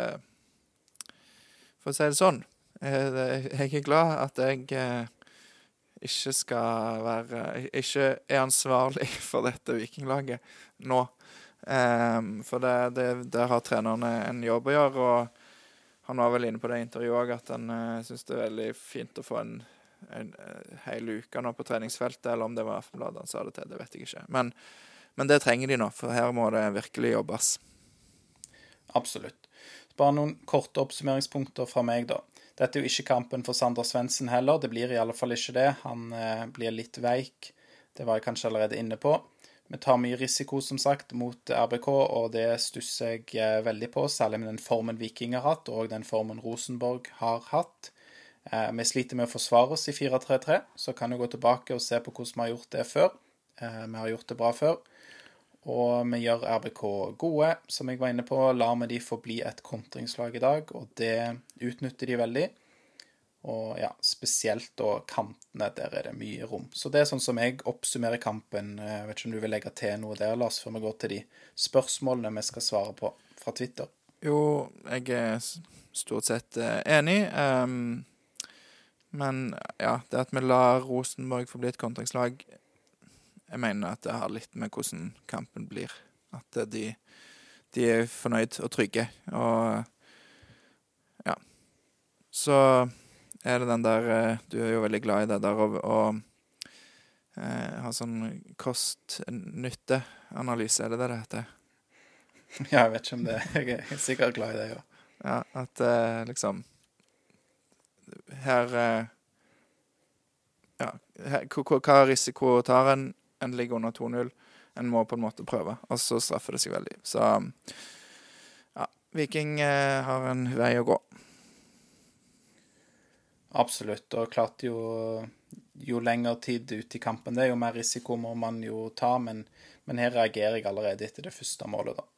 For å si det sånn, jeg, jeg er glad at jeg eh, ikke skal være Ikke er ansvarlig for dette vikinglaget nå. Um, for det, det, der har trenerne en jobb å gjøre. Og han var vel inne på det intervjuet òg at han uh, syns det er veldig fint å få en, en, en hel uke nå på treningsfeltet. Eller om det var Aftenbladet han sa det til, det vet jeg ikke. Men men det trenger de nå, for her må det virkelig jobbes. Absolutt. Bare noen korte oppsummeringspunkter fra meg, da. Dette er jo ikke kampen for Sander Svendsen heller. Det blir i alle fall ikke det. Han eh, blir litt veik. Det var jeg kanskje allerede inne på. Vi tar mye risiko, som sagt, mot RBK, og det stusser jeg eh, veldig på. Særlig med den formen Viking har hatt, og den formen Rosenborg har hatt. Eh, vi sliter med å forsvare oss i 4-3-3, så kan vi gå tilbake og se på hvordan vi har gjort det før. Vi har gjort det bra før. Og vi gjør RBK gode, som jeg var inne på. Lar vi de få bli et kontringslag i dag, og det utnytter de veldig. Og ja, spesielt da kantene, der er det mye rom. Så det er sånn som jeg oppsummerer kampen. Jeg vet ikke om du vil legge til noe der, Lars, før vi går til de spørsmålene vi skal svare på fra Twitter? Jo, jeg er stort sett eh, enig. Um, men ja, det at vi lar Rosenborg få bli et kontringslag jeg mener at det har litt med hvordan kampen blir. At de, de er fornøyd og trygge. Og ja. Så er det den der eh, Du er jo veldig glad i det der å, å eh, ha sånn kost-nytte-analyse, er det det det heter? Ja, jeg vet ikke om det Jeg er sikkert glad i det, jo. Ja, at eh, liksom Her eh, Ja, her, hva risiko tar en? En ligger under 2-0. En må på en måte prøve, og så straffer det seg veldig. Så ja, Viking eh, har en vei å gå. Absolutt. Og klart jo, jo lengre tid ute i kampen det er, jo mer risiko må man jo ta. Men, men her reagerer jeg allerede etter det første målet, da.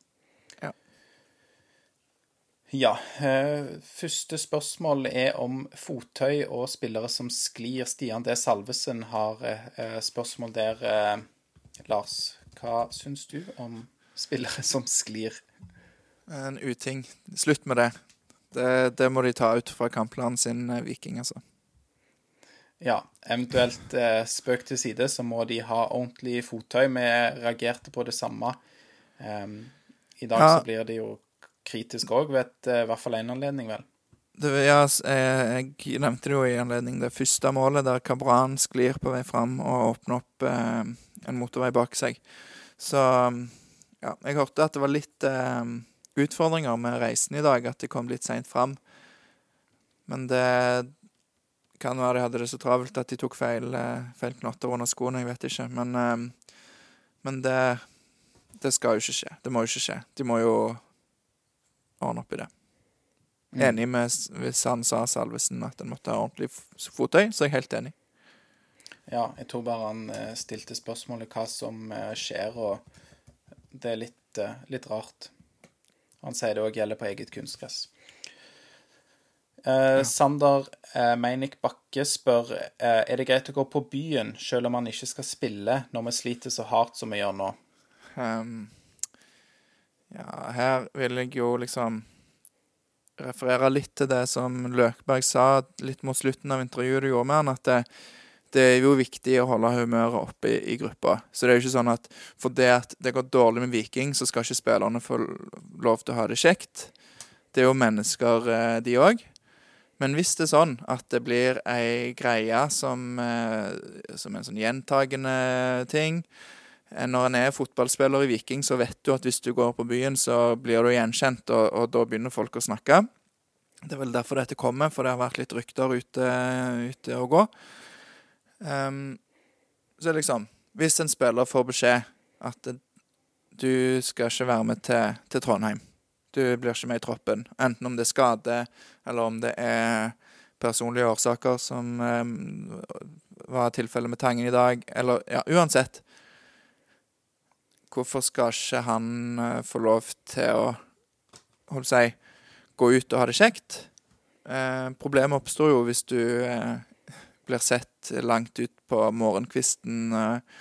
Ja. Eh, første spørsmål er om fottøy og spillere som sklir. Stian D. Salvesen har eh, spørsmål der. Eh, Lars, hva syns du om spillere som sklir? En uting. Slutt med det. Det, det må de ta ut fra kampplanen sin, Viking, altså. Ja, eventuelt spøk til side, så må de ha ordentlig fottøy. Vi reagerte på det samme. I dag Ja. så blir det jo kritisk òg, ved et, eh, i hvert fall én anledning, vel. Det, ja, jeg, jeg nevnte det jo i anledning det første målet, der Cabran sklir på vei fram og åpner opp eh, en motorvei bak seg. Så ja, jeg hørte at det var litt eh, utfordringer med reisen i dag, at de kom litt seint fram. Men det kan være de hadde det så travelt at de tok feil, eh, feil knotter under skoene, jeg vet ikke. Men, eh, men det, det skal jo ikke skje. Det må jo ikke skje. De må jo ordne opp i det. Mm. Enig med Hvis han sa Salvesen at en måtte ha ordentlig fottøy, så er jeg helt enig. Ja, jeg tror bare han eh, stilte spørsmålet hva som eh, skjer, og det er litt, eh, litt rart. Han sier det òg gjelder på eget kunstgress. Eh, Sander eh, Meinik Bakke spør eh, er det greit å gå på byen selv om man ikke skal spille, når vi sliter så hardt som vi gjør nå. Ehm, ja, her vil jeg jo liksom referere litt til det som Løkberg sa litt mot slutten av intervjuet du gjorde med han, at det, det er jo viktig å holde humøret oppe i, i gruppa. Så det er jo ikke sånn at for det det går dårlig med Viking, så skal ikke spillerne få lov til å ha det kjekt. Det er jo mennesker, eh, de òg. Men hvis det er sånn at det blir ei greie som, eh, som en sånn gjentagende ting Når en er fotballspiller i Viking, så vet du at hvis du går på byen, så blir du gjenkjent, og, og da begynner folk å snakke. Det er vel derfor dette kommer, for det har vært litt rykter ute, ute og gå. Um, så liksom Hvis en spiller får beskjed at du skal ikke være med til, til Trondheim Du blir ikke med i troppen. Enten om det er skade, eller om det er personlige årsaker, som um, var tilfellet med Tangen i dag. Eller ja, uansett. Hvorfor skal ikke han eh, få lov til å holdt si, gå ut og ha det kjekt? Eh, problemet oppstår jo hvis du eh, blir sett langt ut på morgenkvisten eh,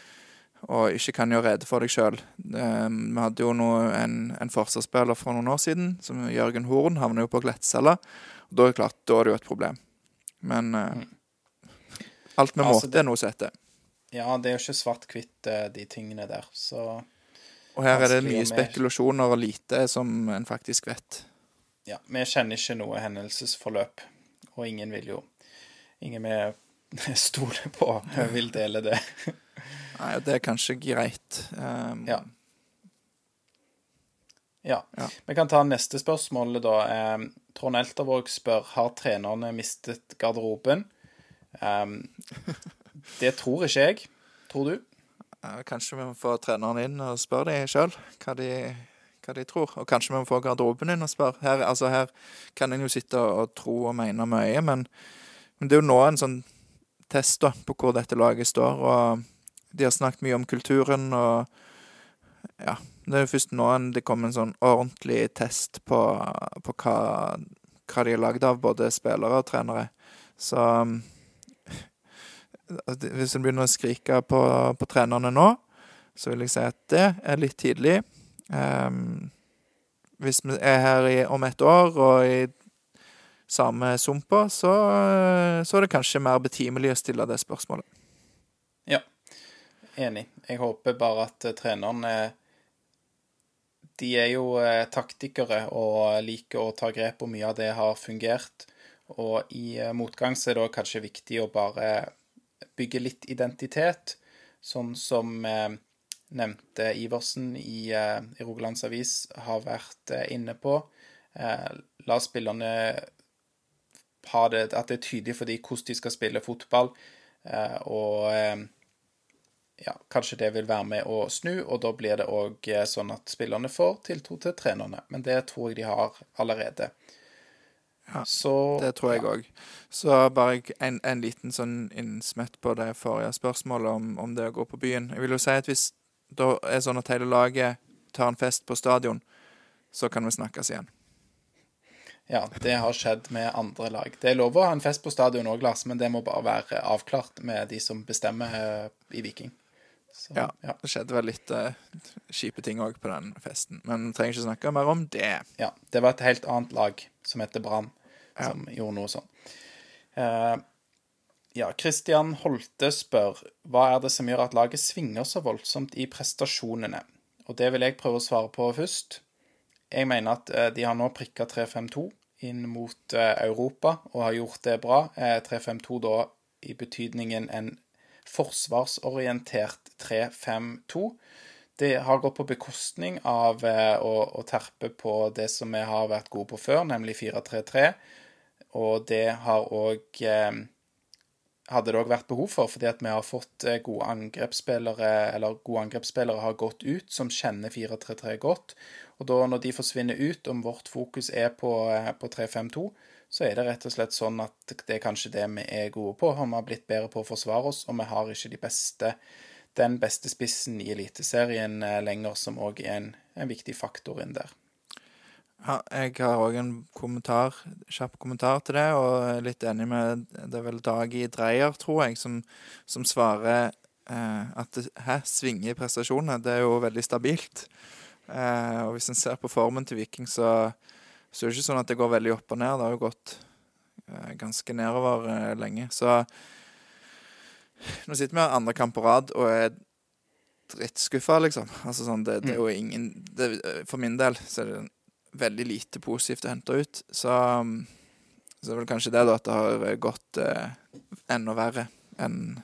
og ikke kan gjøre rede for deg sjøl. Eh, vi hadde jo nå en, en forsvarsspiller for noen år siden, som Jørgen Horn, havner jo på glattcella. Da er det klart, da er det jo et problem. Men eh, alt med Altså, måte er noe som heter. Ja, det er jo ikke svart-hvitt, de tingene der, så Og her er det mye spekulasjoner og lite som en faktisk vet. ja, vi kjenner ikke noe hendelsesforløp, og ingen vil jo Ingen vi stoler på, vil dele det. Nei, og det er kanskje greit. Um, Ja. Ja. Ja. Vi kan ta neste spørsmål, da. Eh, Trond Eltervåg spør har trenerne mistet garderoben. Um, det tror ikke jeg. Tror du? Kanskje vi må få treneren inn og spørre dem sjøl hva, hva de tror. Og kanskje vi må få garderoben inn og spørre. Her, altså her kan en jo sitte og tro og mene mye, men, men det er jo nå en sånn test da, på hvor dette laget står. Og de har snakket mye om kulturen, og ja Det er jo først nå det kommer en sånn ordentlig test på, på hva, hva de er lagd av, både spillere og trenere. Så hvis en begynner å skrike på, på trenerne nå, så vil jeg si at det er litt tidlig. Um, hvis vi er her i, om et år og i samme sumpa, så, så er det kanskje mer betimelig å stille det spørsmålet. Ja, Enig. Jeg håper bare at eh, trenerne De er jo eh, taktikere og liker å ta grep, og mye av det har fungert. Og i eh, motgang så er det kanskje viktig å bare bygge litt identitet, sånn som eh, nevnte Iversen i, eh, i Rogalands Avis har vært eh, inne på. La spillerne ha det, at det er tydelig for dem hvordan de skal spille fotball, og ja, kanskje det vil være med å snu, og da blir det òg sånn at spillerne får tiltro til trenerne. Men det tror jeg de har allerede. Ja, Så Det tror jeg òg. Så bare en, en liten sånn innsmett på det forrige spørsmålet om, om det å gå på byen. Jeg vil jo si at hvis det er sånn at hele laget tar en fest på stadion, så kan vi snakkes igjen. Ja, det har skjedd med andre lag. Det er lov å ha en fest på stadion òg, Lars, men det må bare være avklart med de som bestemmer eh, i Viking. Så, Ja. Det skjedde vel litt uh, kjipe ting òg på den festen, men vi trenger ikke snakke mer om det. Ja, det var et helt annet lag som heter Brann, Ja. som gjorde noe sånn. Uh, ja, Christian Holte spør hva er det som gjør at laget svinger så voldsomt i prestasjonene? Og det vil jeg prøve å svare på først. Jeg mener at uh, de har nå prikka 3-5-2 inn mot Europa og har gjort det bra. Eh, 3-5-2 da i betydningen en forsvarsorientert 3-5-2. Det har gått på bekostning av eh, å, terpe på det som vi har vært gode på før, nemlig 4-3-3. Og det har òg eh, hadde det òg vært behov for, fordi at vi har fått eh, gode angrepsspillere, eller gode angrepsspillere har gått ut, som kjenner 4-3-3 godt. Og da når de forsvinner ut, om vårt fokus er på, på 3-5-2, så er det rett og slett sånn at det er kanskje det vi er gode på. Vi har blitt bedre på å forsvare oss, og vi har ikke de beste, den beste spissen i Eliteserien eh, lenger, som òg er en, en viktig faktor inn der. Ja, jeg har òg en kommentar, kjapp kommentar til det, og litt enig med Det er vel Dagi Dreyer, tror jeg, som, som svarer eh, at her svinger i prestasjonene. Det er jo veldig stabilt. Eh, og hvis en ser på formen til Viking, så, så det er jo ikke sånn at det går veldig opp og ned. Det har jo gått eh, ganske nedover eh, lenge. Så nå sitter vi her andre kamp på rad og er drittskuffa, liksom. Altså sånn, det, det er jo ingen det, For min del så er det veldig lite positivt å hente ut. Så, så det er vel kanskje det, da, at det har gått eh, enda verre enn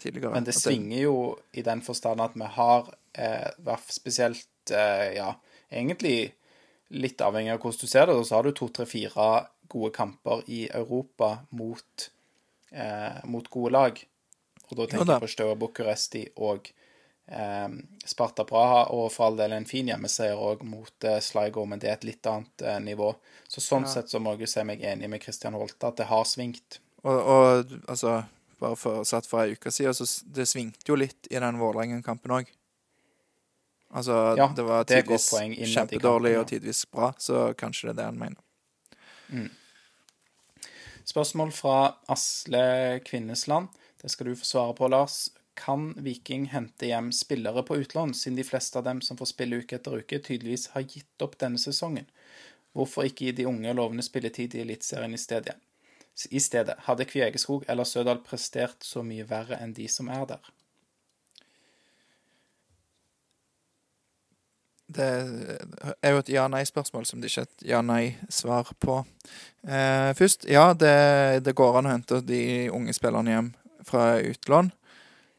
tidligere. Men det svinger jo i den forstand at vi har eh, spesielt eh, Ja, egentlig litt avhengig av hvordan du ser det, så har du to, tre, fire gode kamper i Europa mot, eh, mot gode lag. Og da tenker jeg på Steaua Bucuresti og eh, Sparta Praha, og for all del en fin hjemmeseier òg mot eh, Sligo, men det er et litt annet eh, nivå. Så sånn Ja. sett så må jeg se si meg enig med Christian Holte, at det har svingt. Og, og altså, bare for, satt for ei uke siden, så det svingte jo litt i den Vålerengen-kampen òg. Altså, Ja, det var tidvis kjempedårlig og tidvis bra, så kanskje det er det han mener. Spørsmål fra Asle Kvinnesland. Det skal du få svare på, Lars. Kan Viking hente hjem spillere på utlån, siden de fleste av dem som får spille uke etter uke, tydeligvis har gitt opp denne sesongen? Hvorfor ikke gi de unge og lovende spilletid i Eliteserien i stedet? I stedet, hadde Kvegeskog eller Sødal prestert så mye verre enn de som er der? Det er jo et ja-nei-spørsmål som det ikke er et ja-nei-svar på. Eh, først, ja, det, det går an å hente de unge spillerne hjem fra utlån.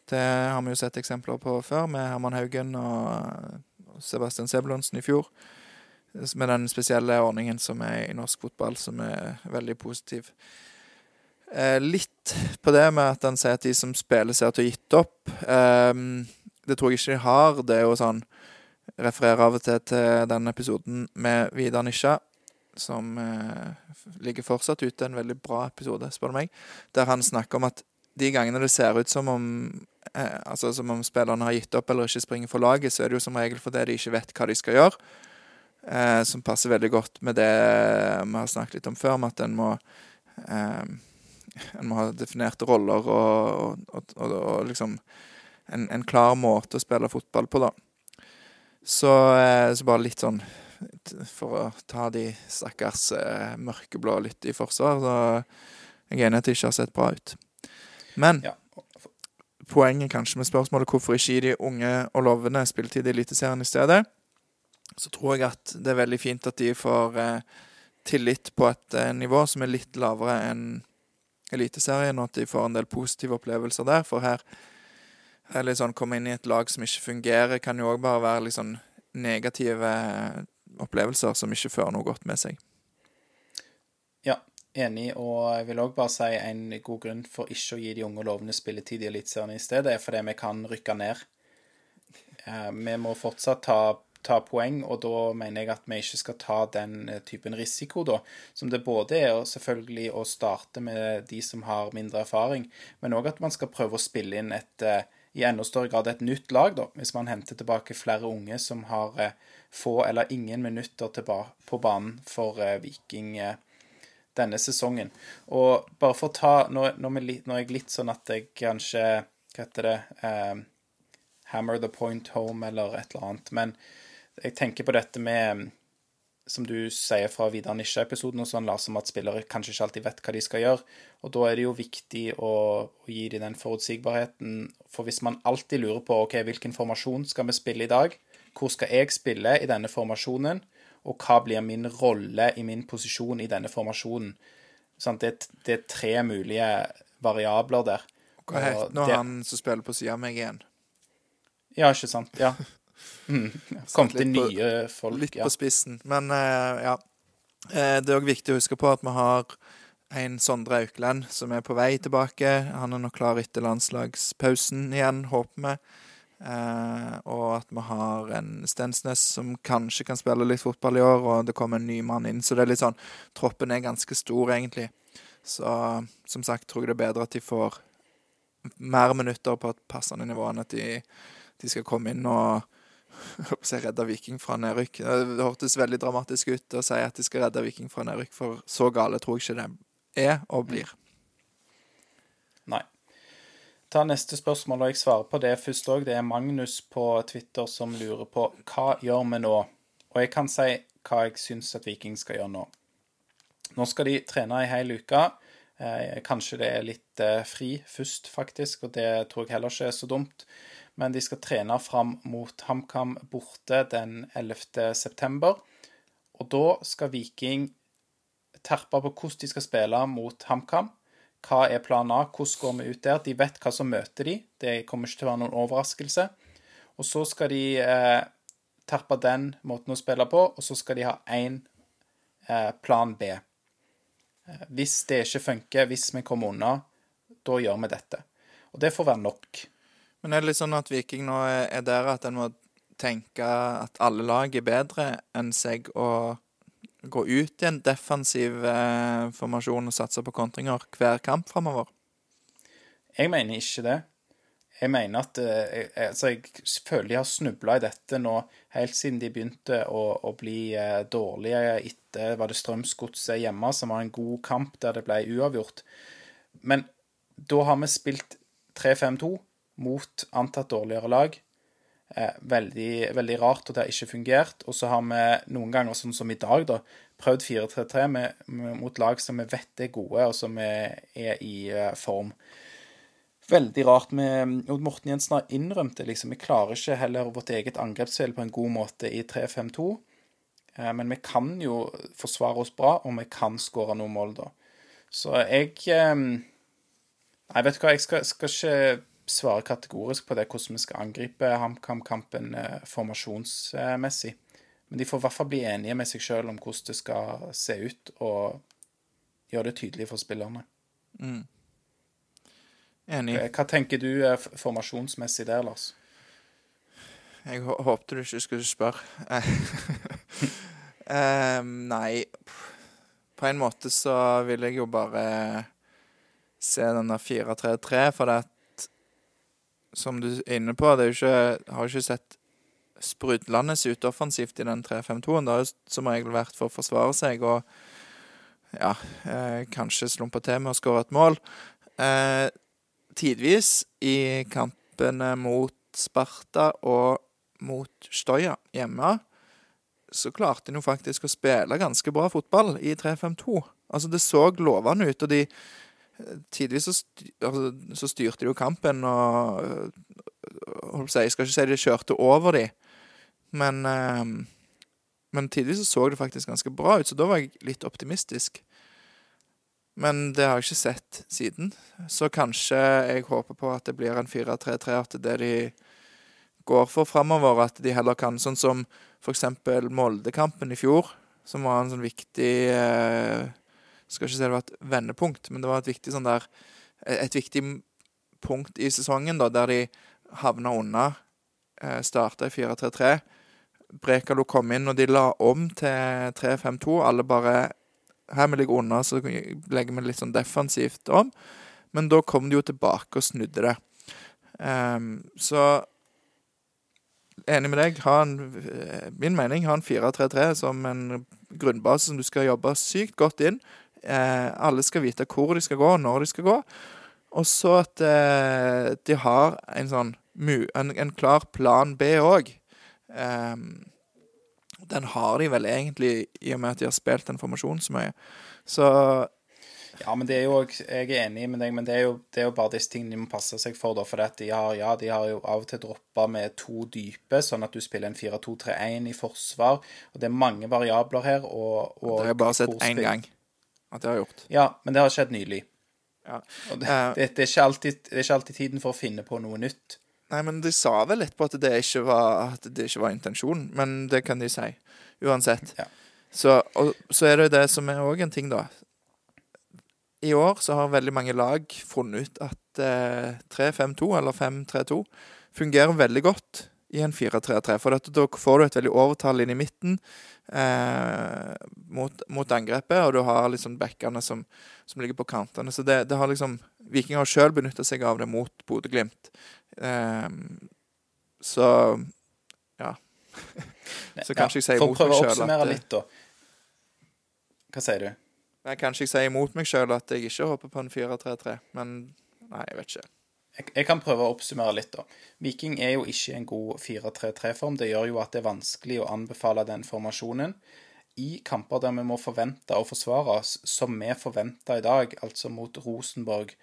Det har vi jo sett eksempler på før, med Herman Haugen og Sebastian Sebulonsen i fjor. Med den spesielle ordningen som er i norsk fotball, som er veldig positiv. Eh, litt på det med at han sier at de som spiller, ser ut til å ha gitt opp. Eh, det tror jeg ikke de har. Det er jo sånn refererer av og til til den episoden med Vidar Nisja, som eh, ligger fortsatt ute. En veldig bra episode, spør du meg. Der han snakker om at de gangene det ser ut som om eh, altså som om spillerne har gitt opp eller ikke springer for laget, så er det jo som regel fordi de ikke vet hva de skal gjøre. Eh, som passer veldig godt med det vi har snakket litt om før, med at en må eh, En må ha definerte roller og, og, og, og liksom en, en klar måte å spille fotball på, da. Så, eh, så bare litt sånn For å ta de stakkars eh, mørkeblå litt i forsvar, så jeg er enig at det ikke har sett bra ut. Men Ja. poenget kanskje med spørsmålet hvorfor ikke gi de unge og lovende spilletid i Eliteserien i stedet, så tror jeg at det er veldig fint at de får eh, tillit på et eh, nivå som er litt lavere enn Eliteserien, og at de får en del positive opplevelser der. For her er litt sånn komme inn i et lag som ikke fungerer, kan jo òg bare være sånn negative eh, opplevelser som ikke fører noe godt med seg. Ja, enig. Og jeg vil òg bare si en god grunn for ikke å gi de unge lovende spilletid i Eliteserien i stedet, er fordi vi kan rykke ned. Eh, Vi må fortsatt ta, ta poeng, og da mener jeg at vi ikke skal ta den eh, typen risiko, da. Som det både er selvfølgelig å starte med de som har mindre erfaring, men òg at man skal prøve å spille inn et i enda større grad et nytt lag, da, hvis man henter tilbake flere unge som har eh, få eller ingen minutter på banen for eh, Viking eh, denne sesongen. Og bare for å ta Nå, når vi litt- nå er jeg litt sånn at jeg kanskje Hva heter det? Eh, hammer the point home eller et eller annet. Men jeg tenker på dette med som du sier fra Vidar Nisje-episoden, og sånn, Lars, om at spillere kanskje ikke alltid vet hva de skal gjøre. Og da er det jo viktig å, å gi dem den forutsigbarheten. For hvis man alltid lurer på ok, hvilken formasjon skal vi spille i dag, hvor skal jeg spille i denne formasjonen, og hva blir min rolle i min posisjon i denne formasjonen sånn, det, det, er tre mulige variabler der. Hva heter nå han som spiller på sida av meg igjen? Ja, ikke sant. Ja. Mm. Kom til nye folk. Litt ja. på spissen. Men uh, ja. Uh, det er òg viktig å huske på at vi har en Sondre Aukland som er på vei tilbake. Han er nok klar etter landslagspausen igjen, håper vi. Uh, og at vi har en Stensnes som kanskje kan spille litt fotball i år, og det kommer en ny mann inn. Så det er litt sånn Troppen er ganske stor, egentlig. Så som sagt tror jeg det er bedre at de får mer minutter på et passende nivå enn at de, de skal komme inn og jeg redde Viking fra nedrykk. Det hørtes veldig dramatisk ut å si at de skal redde Viking fra nedrykk, for så gale tror jeg ikke det er og blir. Nei. Ta neste spørsmål, og jeg svarer på det først òg. Det er Magnus på Twitter som lurer på hva gjør vi nå? Og jeg kan si hva jeg syns at Viking skal gjøre nå. Nå skal de trene ei hel uke. Eh, kanskje det er litt eh, fri først, faktisk, og det tror jeg heller ikke er så dumt men de skal trene fram mot HamKam borte den 11. september. Og da skal Viking terpe på hvordan de skal spille mot HamKam. Hva er plan A? Hvordan går vi ut der? De vet hva som møter de. Det kommer ikke til å være noen overraskelse. Og så skal de eh, terpe den måten å spille på, og så skal de ha én eh, plan B. Eh, hvis det ikke funker, hvis vi kommer unna, da gjør vi dette. Og det får være nok. Men er det litt sånn at Viking nå er der at en må tenke at alle lag er bedre enn seg og gå ut i en defensiv eh, formasjon og satse på kontringer hver kamp framover? Jeg mener ikke det. Jeg mener at eh, altså Jeg føler de har snubla i dette nå helt siden de begynte å, å bli eh, dårlige etter var det Strømsgodset hjemme, som var en god kamp der det ble uavgjort. Men da har vi spilt 3-5-2 mot antatt dårligere lag. Eh, veldig, veldig, rart, og det har ikke fungert. Og så har vi noen ganger, sånn som i dag, da, prøvd 4-3-3 mot lag som vi vet er gode, og som er, er i eh, form. Veldig rart. med Morten Jensen har innrømt det, liksom. Vi klarer ikke heller vårt eget angrepsspill på en god måte i 3-5-2. Eh, men vi kan jo forsvare oss bra, og vi kan skåre noen mål, da. Så jeg eh, Nei, vet du hva, jeg skal, skal ikke svare kategorisk på det, hvordan vi skal angripe HamKam-kampen eh, formasjonsmessig. Men de får i hvert fall bli enige med seg sjøl om hvordan det skal se ut, og gjøre det tydelig for spillerne. Mm. Enig. Eh, hva tenker du er formasjonsmessig der, Lars? Jeg håpte du ikke skulle spørre. um, nei På en måte så vil jeg jo bare se den der 4-3-3, for det som du er inne på, det er jo ikke, har ikke sett sprudlende ut offensivt i den 3-5-2-en. Det har som regel vært for å forsvare seg og ja, eh, kanskje slumpe til med å skåre et mål. Eh, tidvis i kampene mot Sparta og mot Støya hjemme så klarte jo faktisk å spille ganske bra fotball i 3-5-2. Altså, det så lovende ut, og de Tidvis så, altså, så, styrte de jo kampen, og Jeg skal ikke si de kjørte over de, men eh, Men tidvis så, så det faktisk ganske bra ut, så da var jeg litt optimistisk. Men det har jeg ikke sett siden. Så kanskje jeg håper på at det blir en 4-3-3, at det de går for framover. At de heller kan, sånn som for eksempel Molde-kampen i fjor, som var en sånn viktig eh, skal ikke si det var et vendepunkt, men det var et viktig, sånn der, et viktig punkt i sesongen da, der de havna unna. Eh, Starta i 4-3-3. Brekalo kom inn, og de la om til 3-5-2. Alle bare Her vi ligger unna, så legger vi litt sånn defensivt om. Men da kom de jo tilbake og snudde det. Um, så enig med deg. Ha en, eh, min mening, ha en 4-3-3 som en grunnbase som du skal jobbe sykt godt inn. Eh, alle skal vite hvor de skal gå, når de skal gå. Og så at eh, de har en sånn en, en klar plan B òg. Eh, den har de vel egentlig, i og med at de har spilt den formasjonen så mye. Så ja, men det er jo, jeg er enig med deg, men det er jo, det er jo bare disse tingene de må passe seg for. da, For de har, ja, de har jo av og til droppa med to dype, sånn at du spiller en 4-2-3-1 i forsvar. og Det er mange variabler her. og, og Det har jeg bare sett én gang at det har gjort. Ja, men det har skjedd nylig. Ja. Og det, uh, det, det, er alltid, det, er ikke alltid, tiden for å finne på noe nytt. Nei, men de sa vel litt på at det ikke var, at det ikke var intensjonen, men det kan de si. Uansett. Ja. Så, og, så er det jo det som er òg en ting, da i år så har veldig mange lag funnet ut at eh, 3-5-2 eller 5-3-2 fungerer veldig godt i en 4-3-3. For dette, da får du et veldig overtall inn i midten eh, mot, mot, angrepet, og du har liksom bekkene som, som ligger på kantene. Så det, det har liksom Viking har sjøl benytta seg av det mot Bodø-Glimt. Eh, så ja. så kanskje jeg sier mot meg sjøl at For å prøve å oppsummere litt, da. Hva sier du? Jeg kanskje jeg sier imot meg sjøl at jeg ikke håper på en 4-3-3, men nei, jeg vet ikke. Jeg, jeg, kan prøve å oppsummere litt, da. Viking er jo ikke en god 4-3-3-form. Det gjør jo at det er vanskelig å anbefale den formasjonen. I kamper der vi må forvente å forsvare oss, som vi forventer i dag, altså mot Rosenborg,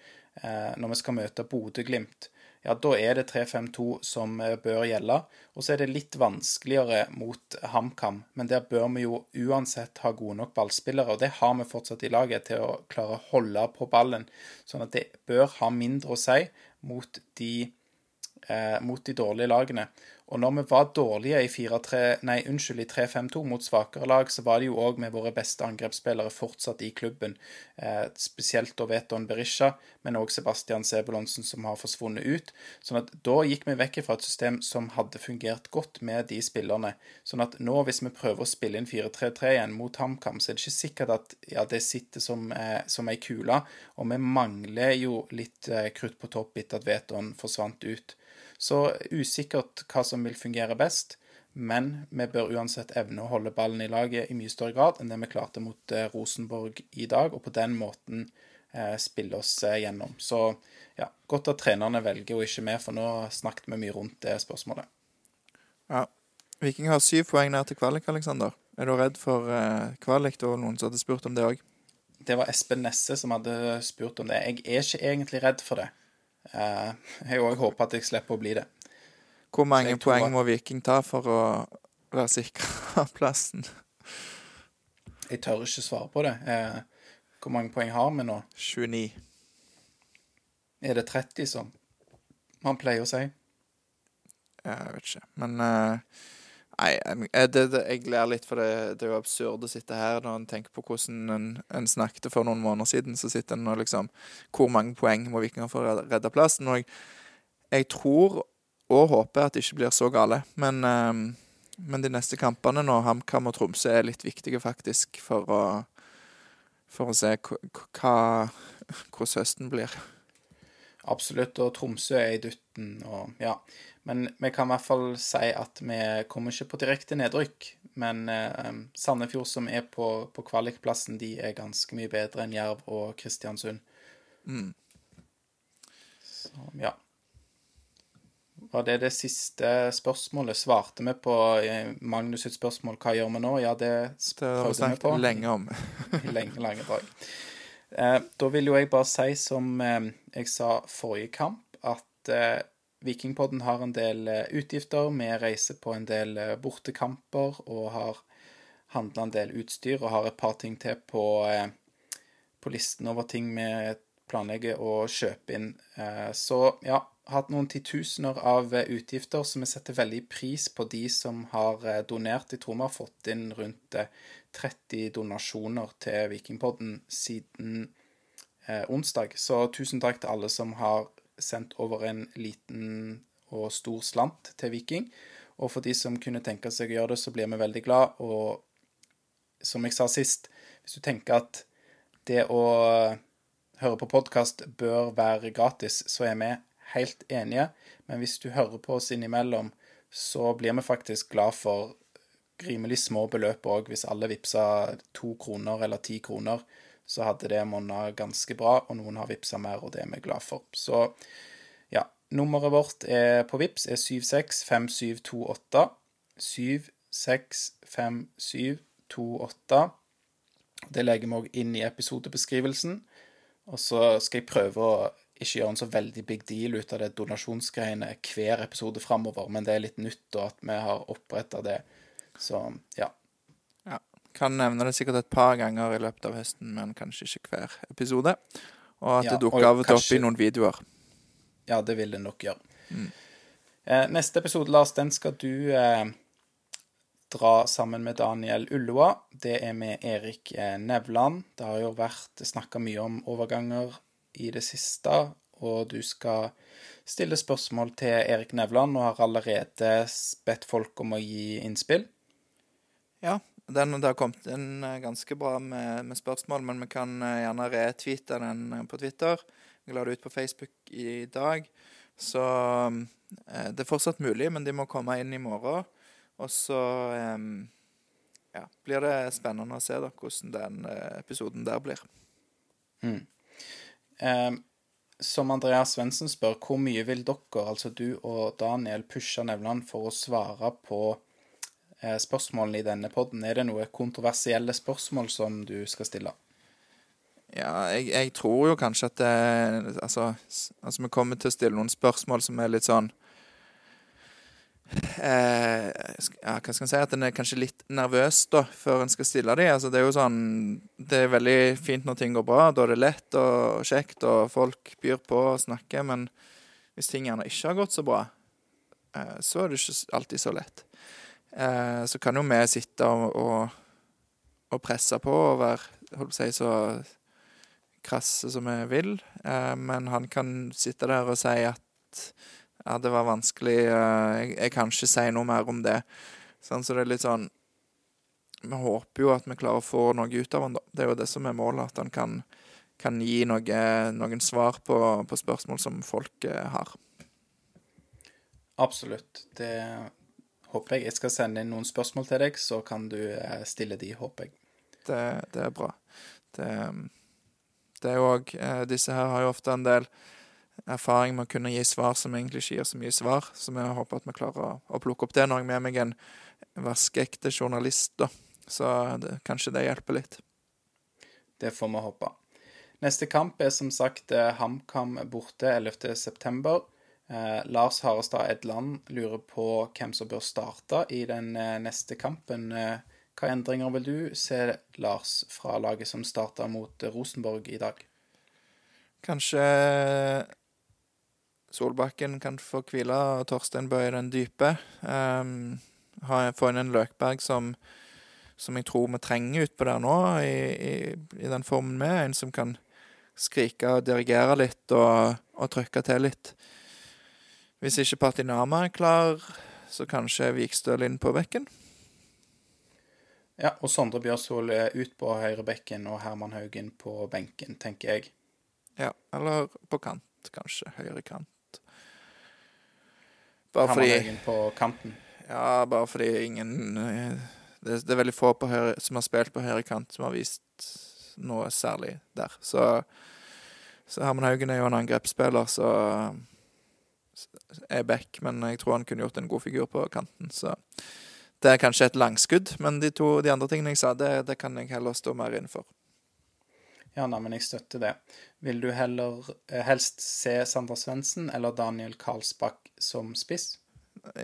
eh, når vi skal møte Bodø-Glimt, ja, da er det 3-5-2 som eh, bør gjelde. Og så er det litt vanskeligere mot HamKam, men der bør vi jo uansett ha gode nok ballspillere, og det har vi fortsatt i laget til å klare å holde på ballen. Sånn at det bør ha mindre å si mot de, eh, mot de dårlige lagene. Og når vi var dårlige i 3-5-2 mot svakere lag, så var det jo òg med våre beste angrepsspillere fortsatt i klubben. Eh, spesielt Veton Berisha, men òg Sebastian Sebulonsen som har forsvunnet ut. Sånn at da gikk vi vekk fra et system som hadde fungert godt med de spillerne. Sånn at nå, hvis vi prøver å spille inn 4-3-3 igjen mot HamKam, så er det ikke sikkert at ja, det sitter som, eh, som ei kule. Og vi mangler jo litt eh, krutt på topp etter at Veton forsvant ut. Så usikkert hva som vil fungere best, men vi bør uansett evne å holde ballen i laget i mye større grad enn det vi klarte mot eh, Rosenborg i dag, og på den måten eh, spille oss eh, gjennom. Så ja, godt at trenerne velger å ikke med, for nå snakket vi mye rundt det spørsmålet. Ja. Viking har syv poeng ned til kvalik, Aleksander. Er du redd for kvalik? Det var noen som hadde spurt om det òg. Det var Espen Nesse som hadde spurt om det. Jeg er ikke egentlig redd for det. Eh, jeg òg håper at jeg slipper å bli det. Hvor mange poeng må Viking ta for å være sikra plassen? Jeg tør ikke svare på det. Eh, hvor mange poeng har vi nå? 29. Er det 30, som man pleier å si? Jeg vet ikke. Men uh, Nei, det, det, jeg ler litt, for det, det, er jo absurd å sitte her når en tenker på hvordan en, en, snakket for noen måneder siden. Så sitter en og liksom Hvor mange poeng må Vikinger få redde plassen? Og jeg, jeg, tror og håper at det ikke blir så gale. Men, um, men de neste kampene nå, HamKam og Tromsø, er litt viktige faktisk for å, for å se hvordan høsten blir. Absolutt. Og Tromsø er i dutten, og ja. Men vi kan i hvert fall si at vi kommer ikke på direkte nedrykk. Men eh, Sandefjord, som er på, på kvalikplassen, de er ganske mye bedre enn Jerv og Kristiansund. Mm. Så, ja. Var det det siste spørsmålet? Svarte vi på eh, Magnus sitt spørsmål 'Hva gjør vi nå?' Ja, det prøvde vi på. Det har vi snakket lenge om. lenge, lange drag. Eh, da vil jo jeg bare si, som eh, jeg sa forrige kamp, at eh, Vikingpodden har en del utgifter. Vi reiser på en del bortekamper og har handla en del utstyr og har et par ting til på, på listen over ting vi planlegger å kjøpe inn. Så ja, hatt noen titusener av utgifter, så vi setter veldig pris på de som har donert. Jeg tror vi har fått inn rundt 30 donasjoner til Vikingpodden siden onsdag. Så tusen takk til alle som har sendt over en liten og stor slant til Viking. Og for de som kunne tenke seg å gjøre det, så blir vi veldig glad. Og som jeg sa sist, hvis du tenker at det å høre på podkast bør være gratis, så er vi helt enige. Men hvis du hører på oss innimellom, så blir vi faktisk glad for rimelig små beløp òg. Hvis alle vippsa to kroner eller ti kroner, så hadde det monna ganske bra, og noen har vippsa mer, og det er vi glad for. Så ja, nummeret vårt på VIPS er 765728. 765728. Det legger vi òg inn i episodebeskrivelsen. Og så skal jeg prøve å ikke gjøre en så veldig big deal ut av det donasjonsgreiene hver episode framover, men det er litt nytt da at vi har oppretta det. Så ja. Ja. Kan nevne det sikkert et par ganger i løpet av høsten, men kanskje ikke hver episode. Og at Ja, det dukker av og til opp i noen videoer. Ja, det vil det nok gjøre. Eh, neste episode, Lars, den skal du eh, dra sammen med Daniel Ulloa. Det er med Erik eh, Nevland. Det har jo vært snakka mye om overganger i det siste, og du skal stille spørsmål til Erik Nevland og har allerede bedt folk om å gi innspill. Ja, den, det har kommet inn eh, ganske bra med, med spørsmål, men vi kan eh, gjerne retweete den eh, på Twitter. Vi la det ut på Facebook i dag. Så det er fortsatt mulig, men de må komme inn i morgen. Og så ja, blir det spennende å se da, hvordan den episoden der blir. Eh, som Andreas Svendsen spør, hvor mye vil dere, altså du og Daniel, pushe Nevland for å svare på spørsmålene i denne podden? Er det noe kontroversielle spørsmål som du skal stille? Ja, jeg, jeg tror jo kanskje at det altså, altså, vi kommer til å stille noen spørsmål som er litt sånn eh, ja, Hva skal en si? At en er kanskje litt nervøs da, før en skal stille dem. Altså, det er jo sånn Det er veldig fint når ting går bra. Da er det lett og kjekt, og folk byr på og snakker. Men hvis ting gjerne ikke har gått så bra, eh, så er det ikke alltid så lett. Eh, så kan jo vi sitte og, og, og presse på og være holdt på å si, så krasse som vi vil. Eh, men han kan sitte der og si at ja, det var vanskelig, eh, jeg, jeg kan ikke si noe mer om det. Sånn, så det er litt sånn Vi håper jo at vi klarer å få noe ut av han, da. Det er jo det som er målet, at han kan, kan gi noe, noen svar på, på spørsmål som folk eh, har. Absolutt. Det håper jeg. Jeg skal sende inn noen spørsmål til deg, så kan du eh, stille de, håper jeg. Det, det er bra. Det, det er jo òg Disse her har jo ofte en del erfaring med å kunne gi svar som egentlig ikke gir så mye svar, så vi håper at vi klarer å, å plukke opp det. Nå har jeg med meg en vaskeekte journalist, da, så det, kanskje det hjelper litt. Det får vi håpe. Neste kamp er som sagt eh, HamKam borte 11.9. Eh, Lars Harestad Edland lurer på hvem som bør starte i den eh, neste kampen. Eh, hva endringer vil du se, Lars, fra laget som starta mot eh, Rosenborg i dag? Kanskje Solbakken kan få hvile, og Torstein Bøe den dype. Um, få inn en Løkberg som, som jeg tror vi trenger utpå der nå, i, i, i den formen vi er. En som kan skrike og dirigere litt og, og trykke til litt. Hvis ikke Patinama er klar, så kanskje Vikstøl inn på bekken. Ja, og Sondre Bjørsvold ut på høyre bekken og Herman Haugen på benken, tenker jeg. Ja, eller på kant, kanskje. Høyre kant. Bare Herman fordi Haugen på kanten. Ja, bare fordi ingen eh, Det, det er veldig få på høyre, som har spilt på høyre kant, som har vist noe særlig der. Så, så Herman Haugen er jo en angrepsspiller, så er back, men jeg tror han kunne gjort en god figur på kanten. Så det er kanskje et langskudd, men de to de andre tingene jeg sa, det, det kan jeg heller stå mer inn for. Ja, nei, men jeg støtter det. Vil du heller eh, helst se Sander Svendsen eller Daniel Karlsbakk som spiss?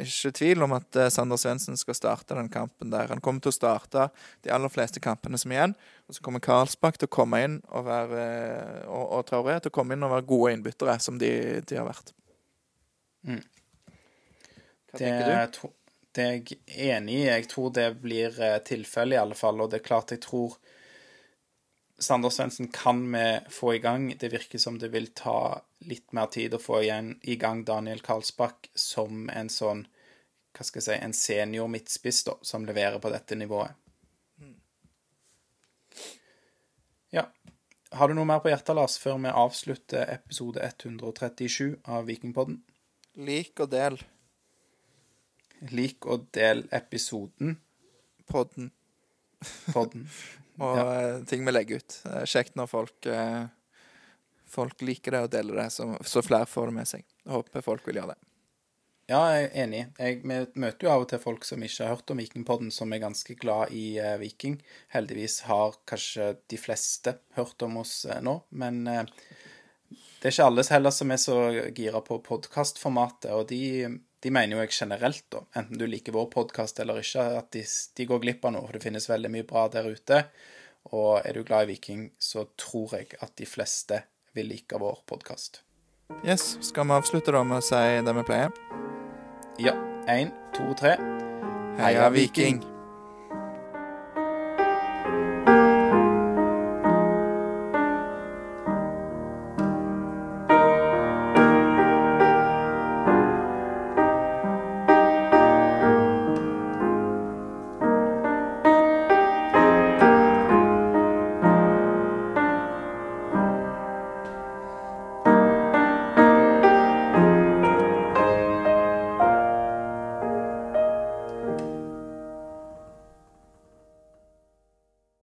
Ikke tvil om at eh, Sander Svendsen skal starte den kampen der. Han kommer til å starte de aller fleste kampene som er igjen. Og så kommer Karlsbakk til å komme inn og være eh, og, og Traoré til å komme inn og være gode innbyttere, som de, de har vært. Mm. Hva Det, tenker du? det er jeg enig i. Jeg tror det blir eh, tilfellet, i alle fall. Og det er klart jeg tror Sander Svendsen kan vi få i gang. Det virker som det vil ta litt mer tid å få igjen, i gang Daniel Karlsbakk som en sånn hva skal jeg si, en senior midtspiss da, som leverer på dette nivået. Ja. Har du noe mer på hjertet, Lars, før vi avslutter episode 137 av Vikingpodden? Lik og del Lik og del episoden. podden Podden. og ja. ting vi legger ut. Det er kjekt når folk, eh, folk liker det og deler det, så, så flere får det med seg. Jeg håper folk vil gjøre det. Ja, jeg er enig. Jeg vi møter jo av og til folk som ikke har hørt om Vikingpodden, som er ganske glad i eh, Viking. Heldigvis har kanskje de fleste hørt om oss eh, nå, men eh, det er ikke alle heller som er så gira på podkastformatet, og de, de mener jo jeg generelt, da, enten du liker vår podkast eller ikke, at de, de går glipp av noe, for det finnes veldig mye bra der ute. Og er du glad i Viking, så tror jeg at de fleste vil like vår podkast. Yes, Skal vi avslutte da med å si det vi pleier? Ja. Én, to, tre. Heia Viking!